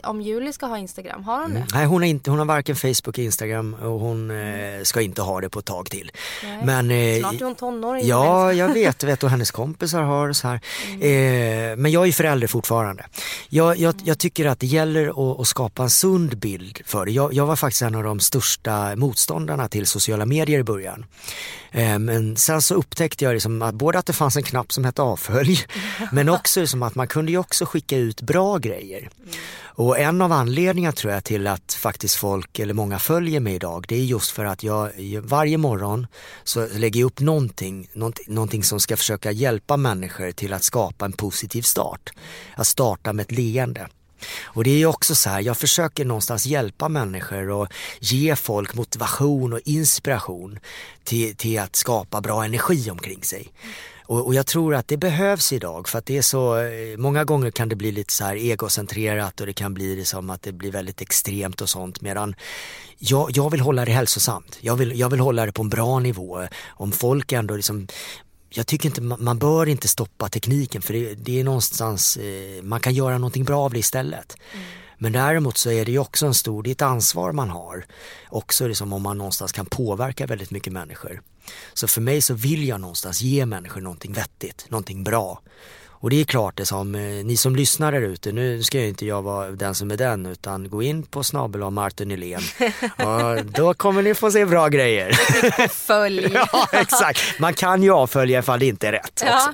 om Julie ska ha Instagram? Har hon det? Nej hon har, inte, hon har varken Facebook och Instagram och hon eh, ska inte ha det på ett tag till. Nej. Men, eh, Snart är hon tonåring. Ja, jag vet, vet och hennes kompisar har så här. Eh, men jag är förälder fortfarande. Jag, jag, jag tycker att det gäller att, att skapa en sund bild för det. Jag, jag var faktiskt en av de största motståndarna till sociala medier i början. Eh, men sen så upptäckte jag liksom att både att det fanns en knapp som hette avfölj men också liksom att man kunde ju också skicka ut bra grejer. Och en av anledningarna tror jag till att faktiskt folk, eller många följer mig idag, det är just för att jag varje morgon så lägger jag upp någonting, någonting, som ska försöka hjälpa människor till att skapa en positiv start. Att starta med ett leende. Och det är ju också så här, jag försöker någonstans hjälpa människor och ge folk motivation och inspiration till, till att skapa bra energi omkring sig. Och, och jag tror att det behövs idag för att det är så, eh, många gånger kan det bli lite så här egocentrerat och det kan bli det som att det blir väldigt extremt och sånt medan jag, jag vill hålla det hälsosamt. Jag vill, jag vill hålla det på en bra nivå. Om folk ändå liksom jag tycker inte, man bör inte stoppa tekniken för det, det är någonstans, eh, man kan göra någonting bra av det istället. Men däremot så är det ju också en stor, det är ett ansvar man har. Också liksom om man någonstans kan påverka väldigt mycket människor. Så för mig så vill jag någonstans ge människor någonting vettigt, någonting bra. Och det är klart det som, eh, ni som lyssnar där ute, nu ska ju inte jag vara den som är den utan gå in på snabel av Martin Nylén. och då kommer ni få se bra grejer. Följ. ja exakt, man kan ju avfölja ifall det inte är rätt Ja. också.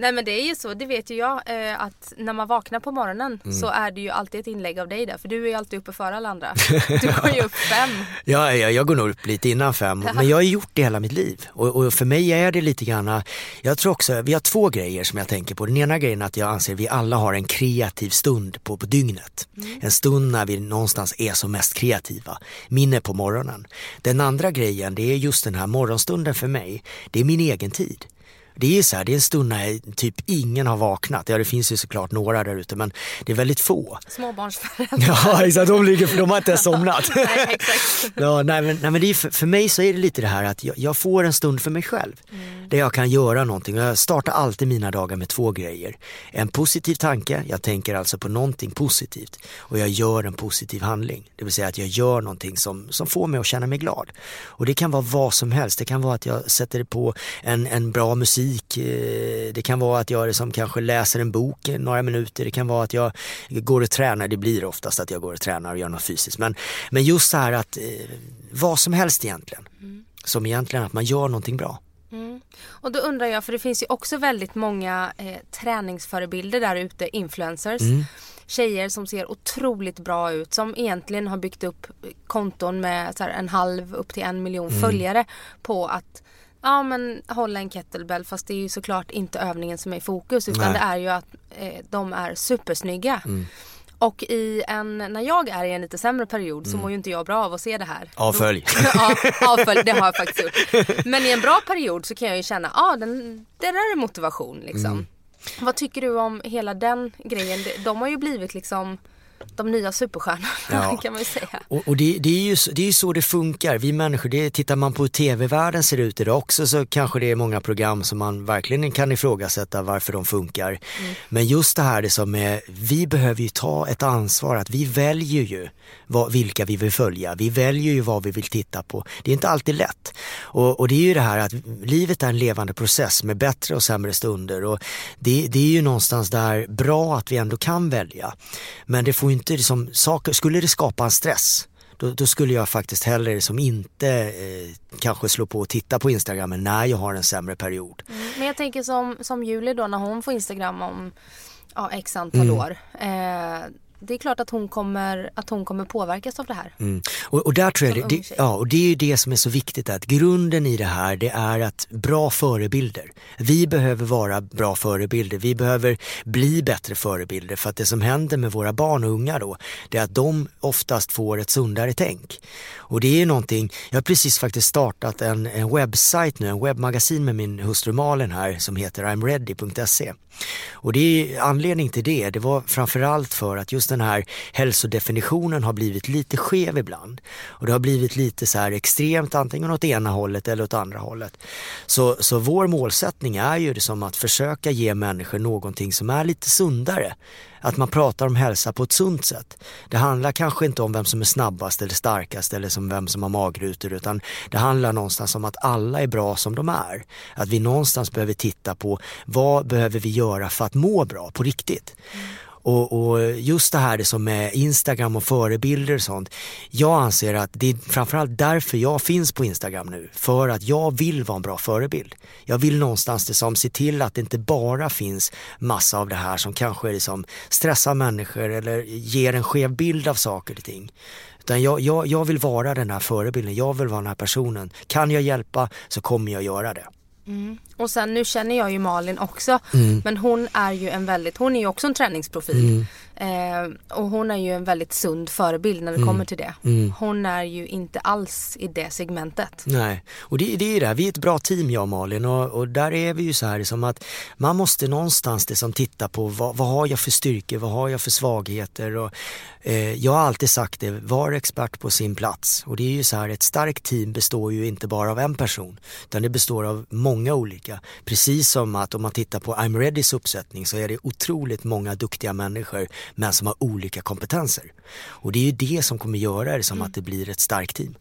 Nej men det är ju så, det vet ju jag eh, att när man vaknar på morgonen Mm. så är det ju alltid ett inlägg av dig där för du är ju alltid uppe före alla andra. Du går ju upp fem. Ja, jag, jag går nog upp lite innan fem, men jag har gjort det hela mitt liv. Och, och för mig är det lite grann, jag tror också, vi har två grejer som jag tänker på. Den ena grejen är att jag anser att vi alla har en kreativ stund på, på dygnet. En stund när vi någonstans är som mest kreativa. Min är på morgonen. Den andra grejen, det är just den här morgonstunden för mig. Det är min egen tid. Det är så här, det är en stund när typ ingen har vaknat. Ja det finns ju såklart några där ute men det är väldigt få. Småbarnsförälder. Ja exakt, de, ligger, för de har inte ens somnat. Nej, exakt. Ja, nej, men, nej, men det är för, för mig så är det lite det här att jag, jag får en stund för mig själv. Där jag kan göra någonting. Jag startar alltid mina dagar med två grejer. En positiv tanke, jag tänker alltså på någonting positivt. Och jag gör en positiv handling. Det vill säga att jag gör någonting som, som får mig att känna mig glad. Och det kan vara vad som helst. Det kan vara att jag sätter på en, en bra musik. Eh, Det kan vara att jag liksom kanske läser en bok några minuter. Det kan vara att jag går och tränar. Det blir oftast att jag går och tränar och gör något fysiskt. Men, men just så här att eh, vad som helst egentligen. Som egentligen att man gör någonting bra. Och då undrar jag, för det finns ju också väldigt många eh, träningsförebilder där ute, influencers. Mm. Tjejer som ser otroligt bra ut som egentligen har byggt upp konton med så här, en halv upp till en miljon Mm. följare på att Ja men hålla en kettlebell fast det är ju såklart inte övningen som är i fokus utan Nej. det är ju att eh, de är supersnygga. Mm. Och i en, när jag är i en lite sämre period så mår ju inte jag bra av att se det här. Mm. Avfölj. ja, avfölj, det har jag faktiskt gjort. Men i en bra period så kan jag ju känna, ja ah, den, det där är motivation liksom. Mm. Vad tycker du om hela den grejen? De har ju blivit liksom de nya superstjärnorna Ja. kan man ju säga. Och, och det, det, är ju, det är så det funkar. Vi människor, det, tittar man på hur tv-världen ser ut idag också så kanske det är många program som man verkligen kan ifrågasätta varför de funkar. Men just det här det som är, vi behöver ju ta ett ansvar att vi väljer ju vad, vilka vi vill följa. Vi väljer ju vad vi vill titta på. Det är inte alltid lätt. Och, och det är ju det här att livet är en levande process med bättre och sämre stunder. Och det, det är ju någonstans där bra att vi ändå kan välja. Men det får ju inte liksom, saker, skulle det skapa en stress då, då skulle jag faktiskt hellre som inte eh, kanske slå på och titta på Instagram när jag har en sämre period. Men jag tänker som, som Julie då när hon får Instagram om ja, x antal Mm. år. Eh, det är klart att hon kommer, att hon kommer påverkas av det här. Mm. Och, och där tror jag det, det, ja, och det är ju det som är så viktigt att grunden i det här det är att bra förebilder. Vi behöver vara bra förebilder. Vi behöver bli bättre förebilder för att det som händer med våra barn och unga då det är att de oftast får ett sundare tänk. Och det är någonting, jag har precis faktiskt startat en, en webbsajt nu, en webbmagasin med min hustru Malin här som heter imready.se. Och det är anledning till det, det var framförallt för att just den här hälsodefinitionen har blivit lite skev ibland. Och det har blivit lite så här extremt antingen åt ena hållet eller åt andra hållet. Så, så vår målsättning är ju det som att försöka ge människor någonting som är lite sundare. Att man pratar om hälsa på ett sunt sätt. Det handlar kanske inte om vem som är snabbast eller starkast eller som vem som har magrutor utan det handlar någonstans om att alla är bra som de är. Att vi någonstans behöver titta på vad behöver vi göra för att må bra på riktigt. Och, och just det här det som är Instagram och förebilder och sånt. Jag anser att det är framförallt därför jag finns på Instagram nu. För att jag vill vara en bra förebild. Jag vill någonstans det som se till att det inte bara finns massa av det här som kanske är liksom stressar människor eller ger en skev bild av saker och ting. Utan jag, jag, jag vill vara den här förebilden, jag vill vara den här personen. Kan jag hjälpa så kommer jag göra det. Och sen nu känner jag ju Malin också. Mm. Men hon är ju en väldigt, hon är ju också en träningsprofil. Eh, och hon är ju en väldigt sund förebild när det Mm. kommer till det. Hon är ju inte alls i det segmentet. Nej, och det, det är ju det, här, vi är ett bra team jag och Malin och, och där är vi ju så här som att man måste någonstans det som titta på vad, vad har jag för styrkor, vad har jag för svagheter och eh, jag har alltid sagt det, var expert på sin plats och det är ju så här ett starkt team består ju inte bara av en person utan det består av många olika. Precis som att om man tittar på I'm Readys uppsättning så är det otroligt många duktiga människor men som har olika kompetenser. Och det är ju det som kommer göra det som att det blir ett starkt team.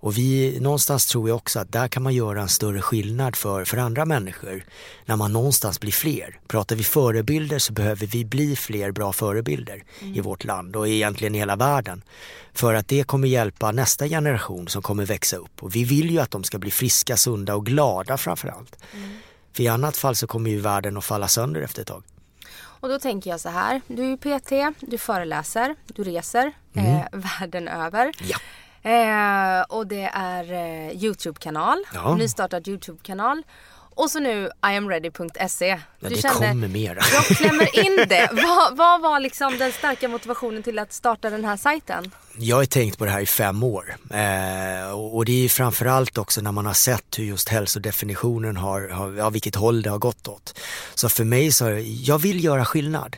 Och vi, någonstans tror jag också att där kan man göra en större skillnad för, för andra människor när man någonstans blir fler. Pratar vi förebilder så behöver vi bli fler bra förebilder i vårt land och egentligen i hela världen. För att det kommer hjälpa nästa generation som kommer växa upp och vi vill ju att de ska bli friska, sunda och glada framförallt. För i annat fall så kommer ju världen att falla sönder efter ett tag. Och då tänker jag så här, du är ju PT, du föreläser, du reser eh, världen över. Ja. Eh, och det är eh, Youtube-kanal, Ja. nystartad Youtube-kanal. Och så nu iamready.se. Ja, det kände, kommer mera. Jag klämmer in det. vad, vad var liksom den starka motivationen till att starta den här sajten? Jag har tänkt på det här i fem år eh, och det är framförallt också när man har sett hur just hälsodefinitionen har, har ja, vilket håll det har gått åt. Så för mig så, jag vill göra skillnad.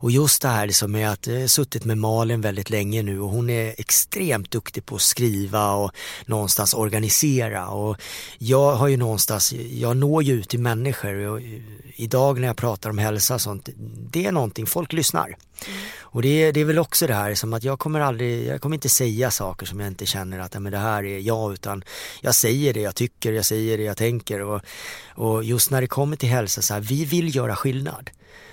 Och just det här liksom med att jag har suttit med Malin väldigt länge nu och hon är extremt duktig på att skriva och någonstans organisera och jag har ju någonstans, jag når ju ut till människor och eh, idag när jag pratar om hälsa och sånt, det är någonting, folk lyssnar. Mm. Och det är, det är väl också det här som att jag kommer aldrig, jag kommer inte säga saker som jag inte känner att men det här är jag utan jag säger det jag tycker, jag säger det jag tänker och, och just när det kommer till hälsa så här, vi vill göra skillnad.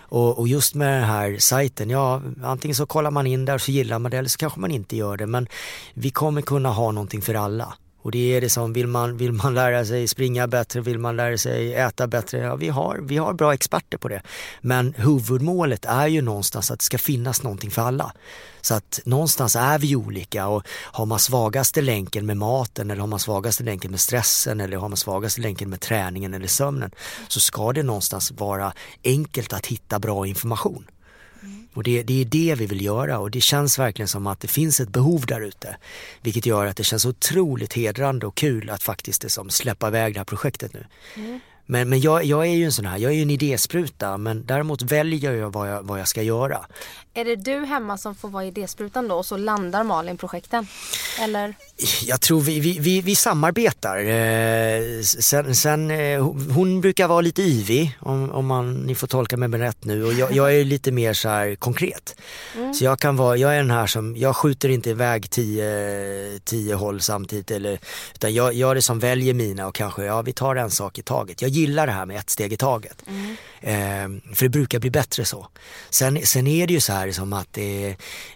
Och, och just med den här sajten, ja antingen så kollar man in där så gillar man det eller så kanske man inte gör det men vi kommer kunna ha någonting för alla. Och det är det som, vill man, vill man lära sig springa bättre, vill man lära sig äta bättre, ja vi har, vi har bra experter på det. Men huvudmålet är ju någonstans att det ska finnas någonting för alla. Så att någonstans är vi olika och har man svagaste länken med maten eller har man svagaste länken med stressen eller har man svagaste länken med träningen eller sömnen så ska det någonstans vara enkelt att hitta bra information. Och det, det är det vi vill göra och det känns verkligen som att det finns ett behov där ute. Vilket gör att det känns otroligt hedrande och kul att faktiskt liksom släppa iväg det här projektet nu. Mm. Men, men jag, jag är ju en sån här, jag är ju en idéspruta men däremot väljer jag vad jag, vad jag ska göra. Är det du hemma som får vara idésprutan då och så landar Malin projekten? Eller? Jag tror vi, vi, vi, vi samarbetar. Eh, sen, sen, eh, hon- brukar vara lite yvig om, om man, ni får tolka mig rätt nu och jag, jag är lite mer så här konkret. Så jag kan vara, jag är den här som, jag skjuter inte iväg tio, tio håll samtidigt eller, utan jag, jag är det som väljer mina och kanske, ja vi tar en sak i taget. Jag gillar det här med ett steg i taget. Eh, för det brukar bli bättre så. Sen, sen är det ju så här som att eh,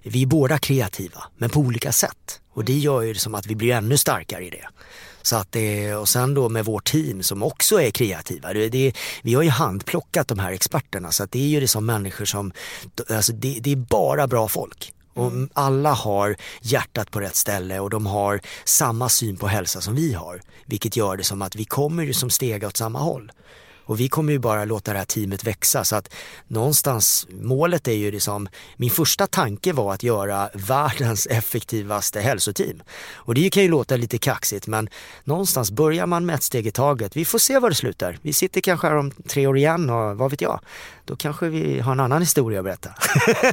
vi är båda kreativa men på olika sätt. Och det gör ju som att vi blir ännu starkare i det. Så att det, och sen då med vårt team som också är kreativa. Det, det, vi har ju handplockat de här experterna så att det är ju det som människor som, alltså det, det är bara bra folk. Och alla har hjärtat på rätt ställe och de har samma syn på hälsa som vi har. Vilket gör det som att vi kommer ju som stega åt samma håll. Och vi kommer ju bara låta det här teamet växa så att någonstans, målet är ju liksom, min första tanke var att göra världens effektivaste hälsoteam. Och det kan ju låta lite kaxigt men någonstans börjar man med ett steg i taget. Vi får se var det slutar. Vi sitter kanske här om tre år igen och vad vet jag. Då kanske vi har en annan historia att berätta.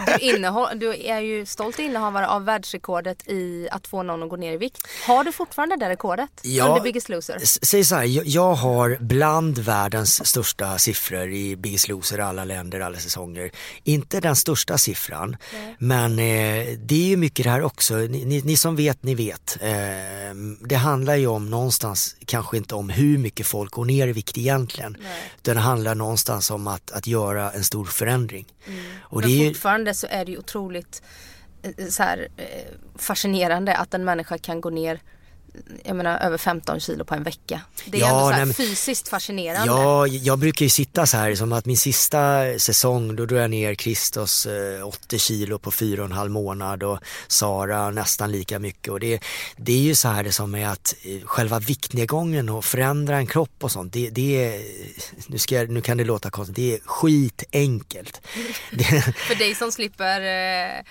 Du, innehåll, du är ju stolt innehavare av världsrekordet i att få någon att gå ner i vikt. Har du fortfarande det rekordet? Ja. Under Biggest Loser? Säg så här, jag, jag har bland världens största siffror i Biggest Loser, alla länder, alla säsonger. Inte den största siffran, men eh, det är ju mycket det här också, ni, ni, ni som vet, ni vet. Eh, det handlar ju om någonstans, kanske inte om hur mycket folk går ner i vikt egentligen. Utan det handlar någonstans om att, att göra en stor förändring. Och det Men ju, fortfarande så är det ju otroligt eh, så här, eh, fascinerande att en människa kan gå ner jag menar över 15 kilo på en vecka. Det är Ja, ändå så nej, fysiskt fascinerande. Ja, jag brukar ju sitta så här som att min sista säsong då drog jag ner Kristos eh, 80 kilo på fyra och en halv månad och Sara nästan lika mycket och det, det är ju så här det som är att eh, själva viktnedgången och förändra en kropp och sånt det, det är, nu, ska jag, nu kan det låta konstigt, det är skitenkelt. För dig som slipper eh,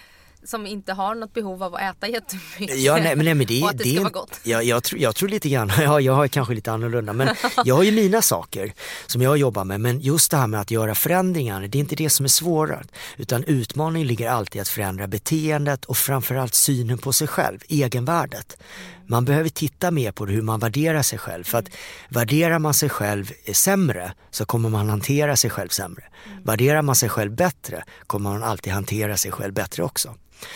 som inte har något behov av att äta jättemycket. Ja, nej, men, nej, men det, och att det det ska vara gott. Ja, jag, tror, jag tror lite grann, ja, jag har kanske lite annorlunda, men jag har ju mina saker som jag jobbar med. Men just det här med att göra förändringar, det är inte det som är svårast. Utan utmaningen ligger alltid i att förändra beteendet och framförallt synen på sig själv, egenvärdet. Man behöver titta mer på hur man värderar sig själv. För att värderar man sig själv eh, sämre så kommer man hantera sig själv sämre. Värderar man sig själv bättre kommer man alltid hantera sig själv bättre också.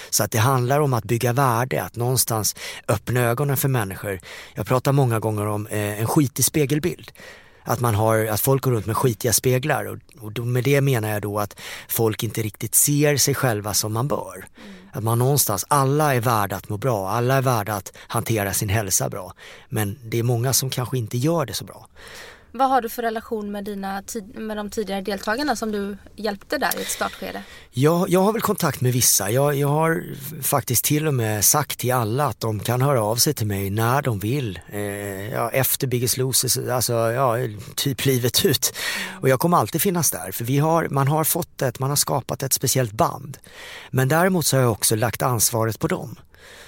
Så att det handlar om att bygga värde, att någonstans öppna ögonen för människor. Jag pratar många gånger om eh, en skitig spegelbild. Att, man har, att folk går runt med skitiga speglar och, och med det menar jag då att folk inte riktigt ser sig själva som man bör. Att man någonstans, alla är värda att må bra, alla är värda att hantera sin hälsa bra. Men det är många som kanske inte gör det så bra. Vad har du för relation med, dina, med de tidigare deltagarna som du hjälpte där i ett startskede? Jag, jag har väl kontakt med vissa. Jag, jag har faktiskt till och med sagt till alla att de kan höra av sig till mig när de vill. Eh, ja, efter Biggest Losers, alltså ja, typ livet ut. Och jag kommer alltid finnas där för vi har, man har fått ett, man har skapat ett speciellt band. Men däremot så har jag också lagt ansvaret på dem.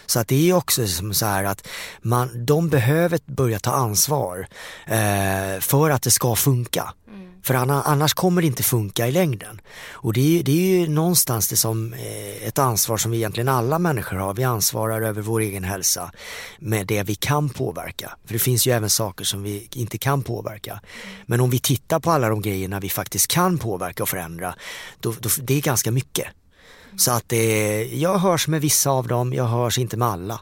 Så att det är också som så här att man, de behöver börja ta ansvar eh, för att det ska funka. Mm. För annars kommer det inte funka i längden. Och det är, det är ju någonstans det som eh, ett ansvar som vi egentligen alla människor har. Vi ansvarar över vår egen hälsa med det vi kan påverka. För det finns ju även saker som vi inte kan påverka. Men om vi tittar på alla de grejerna vi faktiskt kan påverka och förändra, då, då det är ganska mycket. Så att eh, jag hörs med vissa av dem, jag hörs inte med alla.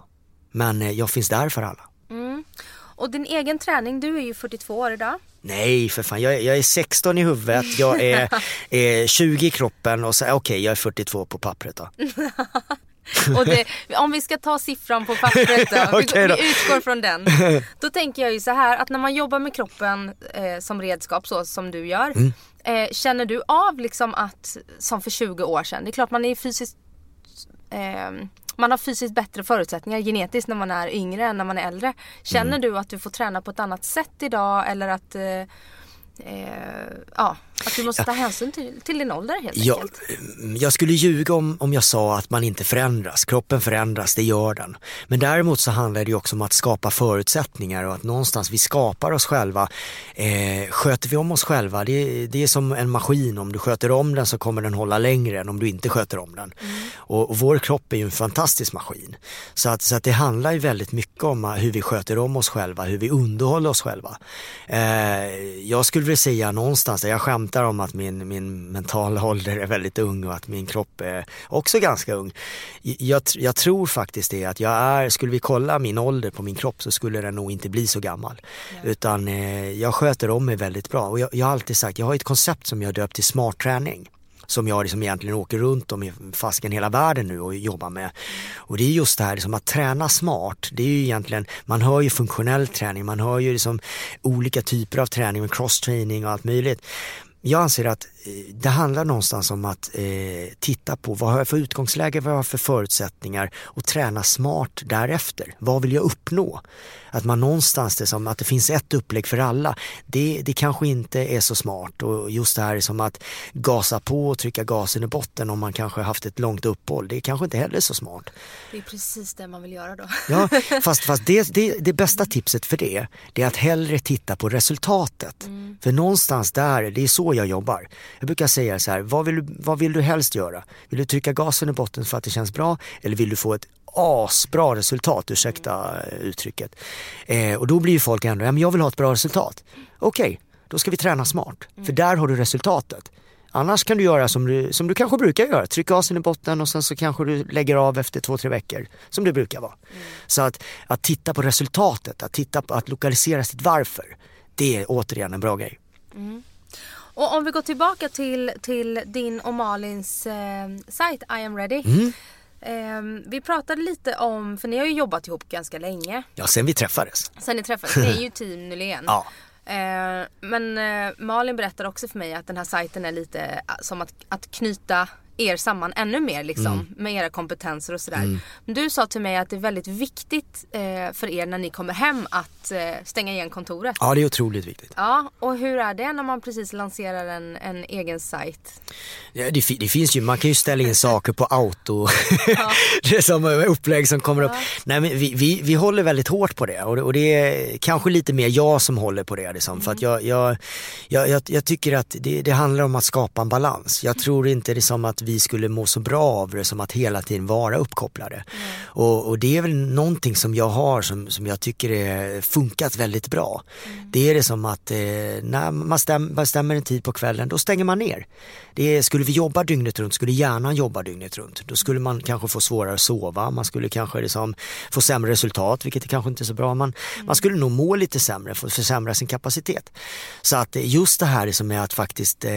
Men eh, jag finns där för alla. Mm. Och din egen träning, du är ju 42 år idag. Nej för fan, jag, är, jag är 16 i huvudet, jag är, är 20 i kroppen och så okej okay, jag är 42 på pappret då. och det, om vi ska ta siffran på pappret då, okay då. vi, utgår från den. Då tänker jag ju så här att när man jobbar med kroppen eh, som redskap så som du gör. Mm. Eh, känner du av liksom att, som för 20 år sedan, det är klart man är fysiskt eh, man har fysiskt bättre förutsättningar genetiskt när man är yngre än när man är äldre. Känner mm. du att du får träna på ett annat sätt idag eller att eh, eh, ja, att du måste ta hänsyn till, till din ålder helt ja, enkelt. Mm, jag skulle ljuga om, om jag sa att man inte förändras. Kroppen förändras, det gör den. Men däremot så handlar det också om att skapa förutsättningar och att någonstans vi skapar oss själva. Eh, sköter vi om oss själva, det, det är som en maskin. Om du sköter om den så kommer den hålla längre än om du inte sköter om den. Mm. Och, och, vår kropp är ju en fantastisk maskin. Så att, så att det handlar ju väldigt mycket om hur vi sköter om oss själva, hur vi underhåller oss själva. Eh, jag skulle vilja säga någonstans, där jag skämtar om att min, min mentala ålder är väldigt ung och att min kropp är också ganska ung. Jag, jag tror faktiskt det att jag är, skulle vi kolla min ålder på min kropp så skulle den nog inte bli så gammal. Ja. Utan eh, jag sköter om mig väldigt bra och jag, jag har alltid sagt, jag har ett koncept som jag döpt till smart träning som jag liksom egentligen åker runt om i fasken hela världen nu och jobbar med. Och det är just det här liksom att träna smart. Det är ju egentligen, man hör ju funktionell träning, man hör ju liksom olika typer av träning med cross-training och allt möjligt. Jag anser att eh, det handlar någonstans om att eh, titta på vad har jag för utgångsläge, vad har jag för förutsättningar och träna smart därefter. Vad vill jag uppnå? Att man någonstans, det som att det finns ett upplägg för alla, det, det kanske inte är så smart och just det här som att gasa på och trycka gasen i botten om man kanske haft ett långt uppehåll, det är kanske inte heller så smart. Det är precis det man vill göra då. Ja, fast, fast det, det, det bästa tipset för det, det är att hellre titta på resultatet. Mm. För någonstans där, det är så jag jobbar. Jag brukar säga så här, vad vill, du, vad vill du helst göra? Vill du trycka gasen i botten för att det känns bra eller vill du få ett asbra resultat, ursäkta uttrycket. Eh, och då blir ju folk ändå, ja men jag vill ha ett bra resultat. Okej, okay, då ska vi träna smart, för mm. där har du resultatet. Annars kan du göra som du, som du kanske brukar göra, tryck gasen i botten och sen så kanske du lägger av efter två, tre veckor, som det brukar vara. Mm. Så att, att titta på resultatet, att titta på att lokalisera sitt varför, det är återigen en bra grej. Mm. Och om vi går tillbaka till, till din och Malins eh, sajt I am ready. Mm. Eh, vi pratade lite om, för ni har ju jobbat ihop ganska länge. Ja, sen vi träffades. Sen ni träffades, ni är ju team Nylén. ja. Eh, men eh, Malin berättade också för mig att den här sajten är lite eh, som att, att knyta er samman ännu mer liksom mm. med era kompetenser och sådär. Mm. Du sa till mig att det är väldigt viktigt eh, för er när ni kommer hem att eh, stänga igen kontoret. Ja det är otroligt viktigt. Ja och hur är det när man precis lanserar en, en egen sajt? Ja, det, det, finns ju, man kan ju ställa in saker på auto. Ja. det är som upplägg som kommer ja. upp. Nej men vi, vi, vi håller väldigt hårt på det och, det och det är kanske lite mer jag som håller på det liksom. Mm. För att jag, jag, jag, jag, jag tycker att det, det handlar om att skapa en balans. Jag tror inte det är som att vi skulle må så bra av det som att hela tiden vara uppkopplade. Mm. Och, och, det är väl någonting som jag har som, som jag tycker är funkat väldigt bra. Mm. Det är det som att eh, när man stäm, bestämmer en tid på kvällen, då stänger man ner. Det är, skulle vi jobba dygnet runt, skulle hjärnan jobba dygnet runt, då skulle man kanske få svårare att sova, man skulle kanske liksom få sämre resultat, vilket är kanske inte är så bra. Man, mm. man skulle nog må lite sämre, få försämra sin kapacitet. Så att just det här som är att faktiskt eh,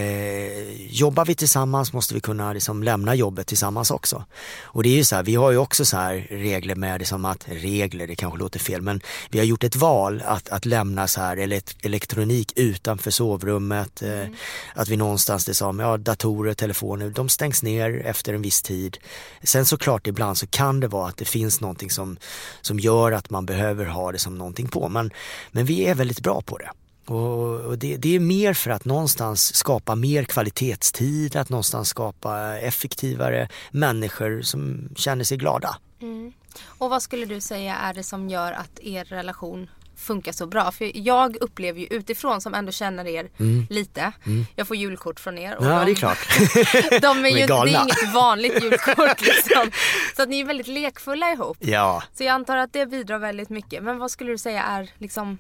jobbar vi tillsammans måste vi kunna liksom lämna jobbet tillsammans också. Och det är ju så här, vi har ju också så här regler med det som att, regler det kanske låter fel, men vi har gjort ett val att, att lämna så här elektronik utanför sovrummet. Eh, mm. Att vi någonstans, det som, ja datorer, telefoner, de stängs ner efter en viss tid. Sen såklart ibland så kan det vara att det finns någonting som, som gör att man behöver ha det som någonting på, men, men vi är väldigt bra på det. Och det, det, är mer för att någonstans skapa mer kvalitetstid, att någonstans skapa effektivare människor som känner sig glada. Mm. Och vad skulle du säga är det som gör att er relation funkar så bra. För jag upplever ju utifrån som ändå känner er mm. lite. Mm. Jag får julkort från er. Och ja de, det är klart. de är ju, det är inget vanligt julkort liksom. Så att ni är väldigt lekfulla ihop. Ja. Så jag antar att det bidrar väldigt mycket. Men vad skulle du säga är liksom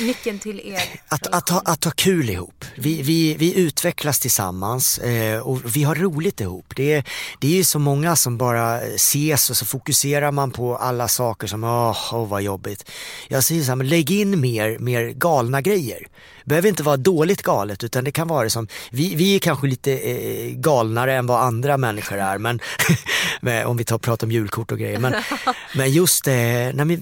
Nyckeln till er att, att, ha, att ha kul ihop. Vi, vi, vi utvecklas tillsammans eh, och vi har roligt ihop. Det är, det är ju så många som bara ses och så fokuserar man på alla saker som åh, oh, vad jobbigt. Jag säger så här, men lägg in mer, mer galna grejer behöver inte vara dåligt galet utan det kan vara som, vi, vi är kanske lite eh, galnare än vad andra människor är men om vi tar pratar om julkort och grejer. Men, men just eh, nej,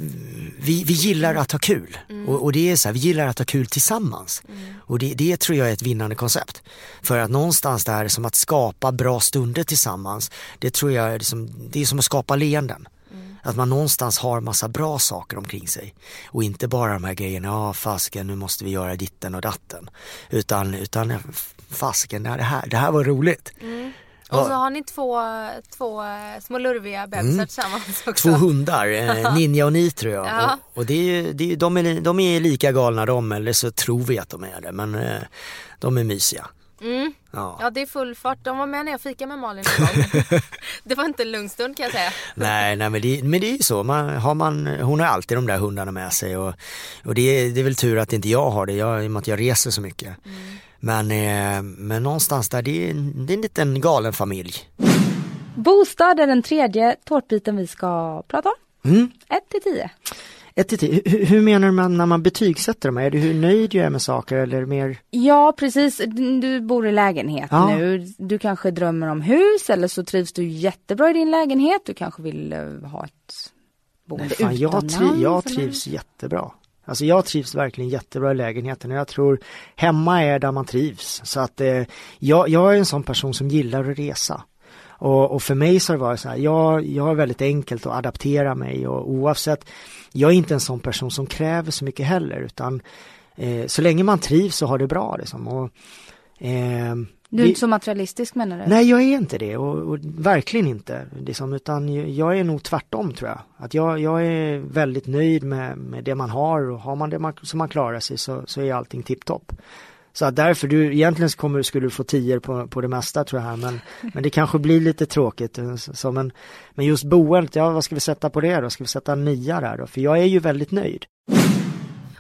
vi, vi gillar att ha kul mm. och, och, det är så här, vi gillar att ha kul tillsammans. Mm. Och det, det tror jag är ett vinnande koncept. För att någonstans det här som att skapa bra stunder tillsammans, det tror jag är som, det är som att skapa leenden. Att man någonstans har massa bra saker omkring sig. Och inte bara de här grejerna, ja fasken nu måste vi göra ditten och datten. Utan, utan fasken, det här, det här var roligt. Mm. Och så har ni två, två små lurviga bebisar mm. tillsammans också. Två hundar, eh, Ninja och Nitro ja. ja. Och, och, det är, det är, de, är, de är lika galna de, eller så tror vi att de är det. Men eh, de är mysiga. Mm. Ja. ja, det är full fart. De var med när jag fikade med Malin Det var inte en lugn stund kan jag säga. nej, nej men, det, men det är ju så. Man, har man, hon har alltid de där hundarna med sig och, och det, är, det är väl tur att inte jag har det, jag, i och med att jag reser så mycket. Mm. Men, eh, men någonstans där, det är, det är en liten galen familj. Bostad är den tredje tårtbiten vi ska prata om. Mm. 1 till 10. 1 till 10. Hur, hur menar man när man betygsätter dem? Är det hur nöjd du är med saker eller mer? Ja precis, du bor i lägenhet ja. nu. Du kanske drömmer om hus eller så trivs du jättebra i din lägenhet. Du kanske vill uh, ha ett boende Nej, fan, utomlands. Jag, triv, jag trivs eller? jättebra. Alltså jag trivs verkligen jättebra i lägenheten och jag tror hemma är där man trivs. Så att eh, jag, jag är en sån person som gillar att resa. Och, och, för mig så har det varit så här, jag, jag har väldigt enkelt att adaptera mig och oavsett, jag är inte en sån person som kräver så mycket heller utan eh, så länge man trivs och har det bra liksom. Och, eh, du är inte så materialistisk menar du? Nej jag är inte det och, och verkligen inte. Liksom, utan jag är nog tvärtom tror jag. Att jag, jag är väldigt nöjd med, med det man har och har man det man, som man klarar sig så, så är allting tipptopp. Så att därför, du, egentligen kommer, skulle du få tior på, på det mesta tror jag här men, men det kanske blir lite tråkigt. Så, men, men just boendet, ja vad ska vi sätta på det då? Ska vi sätta en nia där då? För jag är ju väldigt nöjd.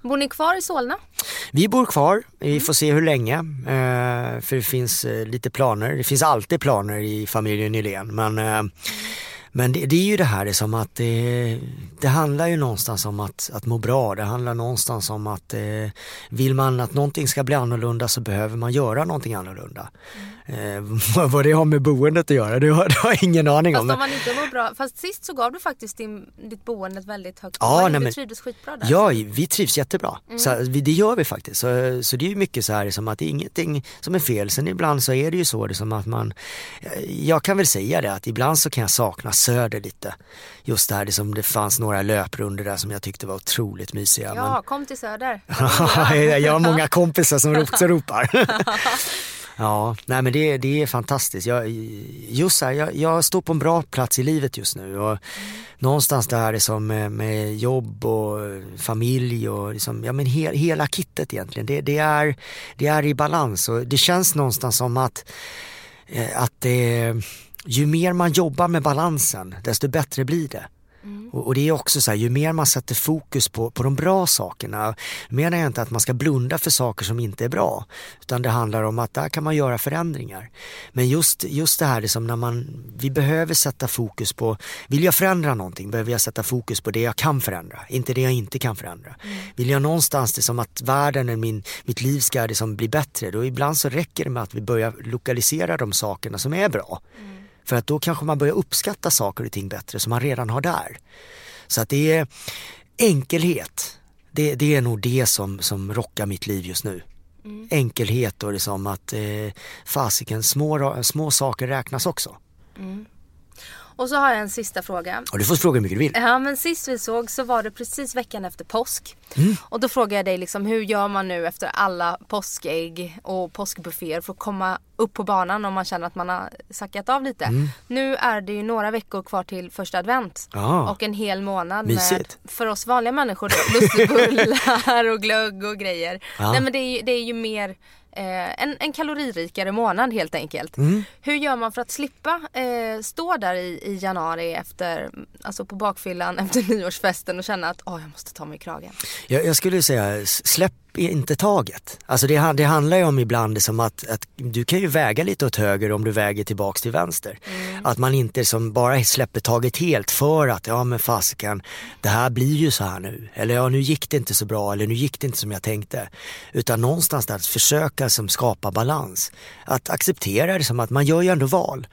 Bor ni kvar i Solna? Vi bor kvar, vi får se hur länge. Eh, för det finns eh, lite planer, det finns alltid planer i familjen Nylén men eh, men det, det, är ju det här det som att det, det handlar ju någonstans om att, att må bra. Det handlar någonstans om att eh, vill man att någonting ska bli annorlunda så behöver man göra någonting annorlunda. Mm. Eh, vad det har med boendet att göra, det har, det har jag ingen aning om. Fast om man inte mår bra, fast sist så gav du faktiskt din, ditt boende ett väldigt högt ja, nej, Du trivdes skitbra där. Ja, vi trivs jättebra. Mm. Så, vi, det gör vi faktiskt. Så, så det är ju mycket så här som att det är ingenting som är fel. Sen ibland så är det ju så det som att man, jag kan väl säga det att ibland så kan jag sakna Söder lite. Just där det som det fanns några löprunder där som jag tyckte var otroligt mysiga. Ja, men... kom till Söder. jag har många kompisar som ropar ja, nej men det, det är fantastiskt. Jag, just här, jag, jag står på en bra plats i livet just nu. Och mm. Någonstans där som med, med, jobb och familj och liksom, ja men he, hela kittet egentligen. Det, det, är, det är i balans och det känns någonstans som att, eh, att det ju mer man jobbar med balansen, desto bättre blir det. Och, och, det är också så här, ju mer man sätter fokus på, på de bra sakerna, menar jag inte att man ska blunda för saker som inte är bra, utan det handlar om att där kan man göra förändringar. Men just, just det här liksom när man, vi behöver sätta fokus på, vill jag förändra någonting behöver jag sätta fokus på det jag kan förändra, inte det jag inte kan förändra. Mm. Vill jag någonstans det som att världen, eller min, mitt liv ska det som bli bättre, då ibland så räcker det med att vi börjar lokalisera de sakerna som är bra. Mm. För att då kanske man börjar uppskatta saker och ting bättre som man redan har där. Så att det är enkelhet. Det, det är nog det som, som rockar mitt liv just nu. Mm. Enkelhet och liksom att eh, fasiken, små, små saker räknas också. Mm. Och så har jag en sista fråga. Och du får fråga hur mycket du vill. Ja men sist vi såg så var det precis veckan efter påsk. Mm. Och då frågade jag dig liksom hur gör man nu efter alla påskägg och påskbufféer för att komma upp på banan om man känner att man har sackat av lite. Mm. Nu är det ju några veckor kvar till första advent. Ah. Och en hel månad Mysigt. med, för oss vanliga människor, lussebullar och glögg och grejer. Ah. Nej men det är, ju, det är ju mer Eh, en, en kaloririkare månad helt enkelt. Mm. Hur gör man för att slippa eh, stå där i, i januari efter, alltså på bakfyllan efter nyårsfesten och känna att oh, jag måste ta mig i kragen? Jag, jag skulle säga släpp inte taget. Alltså det, det handlar ju om ibland som att, att du kan ju väga lite åt höger om du väger tillbaks till vänster. Mm. Att man inte som bara släpper taget helt för att ja men fasiken, det här blir ju så här nu. Eller ja nu gick det inte så bra eller nu gick det inte som jag tänkte. Utan någonstans där att försöka som skapa balans. Att acceptera det som att man gör ju ändå val.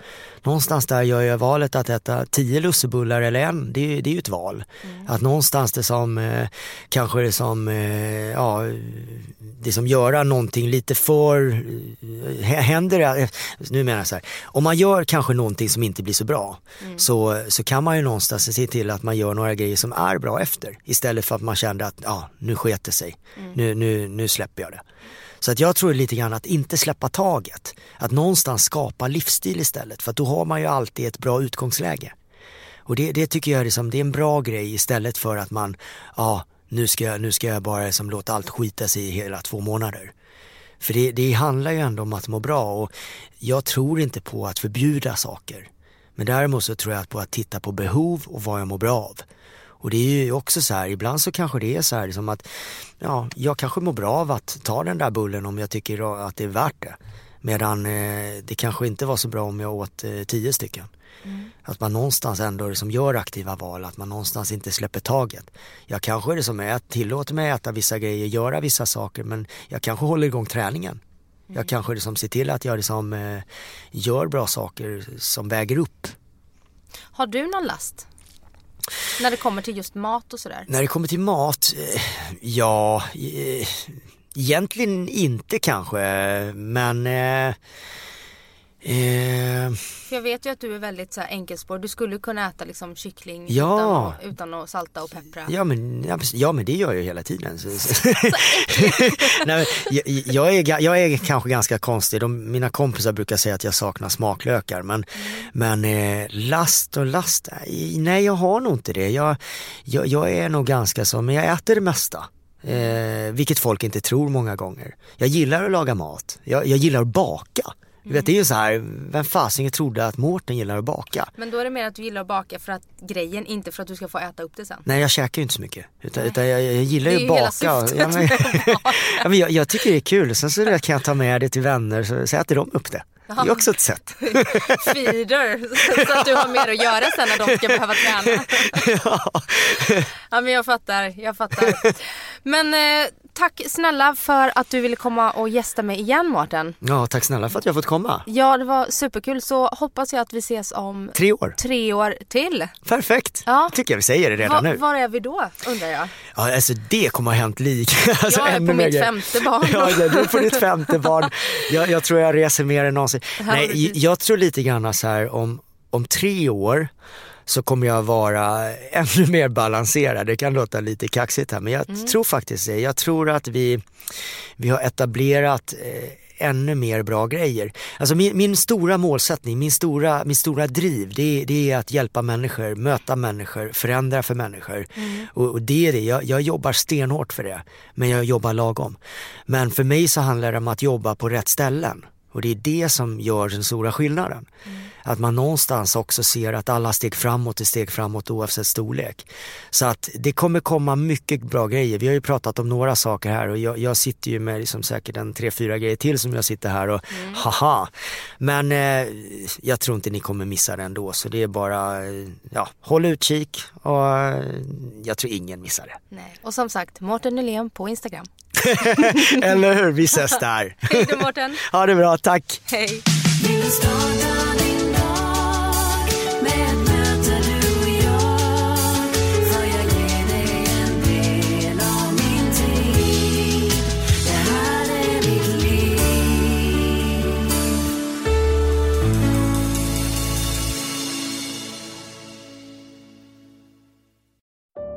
Någonstans där gör jag valet att äta tio lussebullar eller en, det, är, det är ju ett val. Mm. Att någonstans det som eh, kanske det som eh, ja det som göra någonting lite för, händer det, nu menar jag så här, om man gör kanske någonting som inte blir så bra mm. så, så kan man ju någonstans se till att man gör några grejer som är bra efter istället för att man kände att ja, nu sket det sig, mm. nu, nu, nu släpper jag det. Så att jag tror lite grann att inte släppa taget, att någonstans skapa livsstil istället för att då har man ju alltid ett bra utgångsläge. Och det, det tycker jag är, liksom, det är en bra grej istället för att man, ja nu ska jag, nu ska jag bara liksom låta allt skita sig i hela två månader. För det, det handlar ju ändå om att må bra och jag tror inte på att förbjuda saker. Men däremot så tror jag på att titta på behov och vad jag mår bra av. Och det är ju också så här, ibland så kanske det är så här liksom att ja, jag kanske mår bra av att ta den där bullen om jag tycker att det är värt det. Medan eh, det kanske inte var så bra om jag åt eh, tio stycken. Mm. Att man någonstans ändå liksom gör aktiva val, att man någonstans inte släpper taget. Jag kanske är det som är att tillåter mig att äta vissa grejer, göra vissa saker men jag kanske håller igång träningen. Mm. Jag kanske liksom ser till att jag liksom, eh, gör bra saker som väger upp. Har du någon last? När det kommer till just mat och sådär? När det kommer till mat, eh, ja, eh, egentligen inte kanske men eh, Eh... Jag vet ju att du är väldigt så här enkelspår. Du skulle kunna äta liksom kyckling ja. utan, utan att salta och peppra. Ja men, ja, men det gör jag hela tiden. Så, så. Nej, jag, jag, är, jag är kanske ganska konstig. De, mina kompisar brukar säga att jag saknar smaklökar. Men, mm. men eh, last och last, nej jag har nog inte det. Jag, jag, jag är nog ganska så, men jag äter det mesta. Eh, vilket folk inte tror många gånger. Jag gillar att laga mat. Jag, jag gillar att baka. Du vet det är ju så här, vem fasen trodde att Mårten gillar att baka? Men då är det mer att du gillar att baka för att grejen, inte för att du ska få äta upp det sen. Nej jag käkar ju inte så mycket. Utan, utan jag, jag, gillar ju att baka. Det är ju hela syftet ja, men, ja, men jag, jag, tycker det är kul. Sen så kan jag ta med det till vänner så, så äter de upp det. Det är också ett sätt. Feeder, så att du har mer att göra sen när de ska behöva träna. ja. ja men jag fattar, jag fattar. Men eh, tack snälla för att du ville komma och gästa mig igen Mårten. Ja, tack snälla för att jag fått komma. Ja, det var superkul. Så hoppas jag att vi ses om tre år. Tre år till. Perfekt. Ja. tycker jag vi säger det redan Va, nu. Var är vi då undrar jag? Ja, alltså det kommer ha hänt lika. Alltså, jag är på mitt femte barn. ja, du är på ditt femte barn. Jag, jag tror jag reser mer än någonsin. Nej, jag tror lite grann så här om, om tre år så kommer jag vara ännu mer balanserad. Det kan låta lite kaxigt här men jag mm. tror faktiskt det. Jag tror att vi, vi har etablerat eh, ännu mer bra grejer. Alltså min, min, stora målsättning, min stora, min stora driv det, det, är att hjälpa människor, möta människor, förändra för människor. Mm. Och, och, det är det, jag, jag jobbar stenhårt för det. Men jag jobbar lagom. Men för mig så handlar det om att jobba på rätt ställen. Och det är det som gör den stora skillnaden. Mm. Att man någonstans också ser att alla steg framåt är steg framåt oavsett storlek. Så att det kommer komma mycket bra grejer. Vi har ju pratat om några saker här och jag, jag sitter ju med liksom säkert en tre, fyra grejer till som jag sitter här och mm. haha. Men eh, jag tror inte ni kommer missa det ändå så det är bara, ja, håll utkik och eh, jag tror ingen missar det. Nej. Och som sagt, Mårten Nylén på Instagram. Eller hur, vi ses där. Hej då Mårten. Ha det bra, tack. Hej.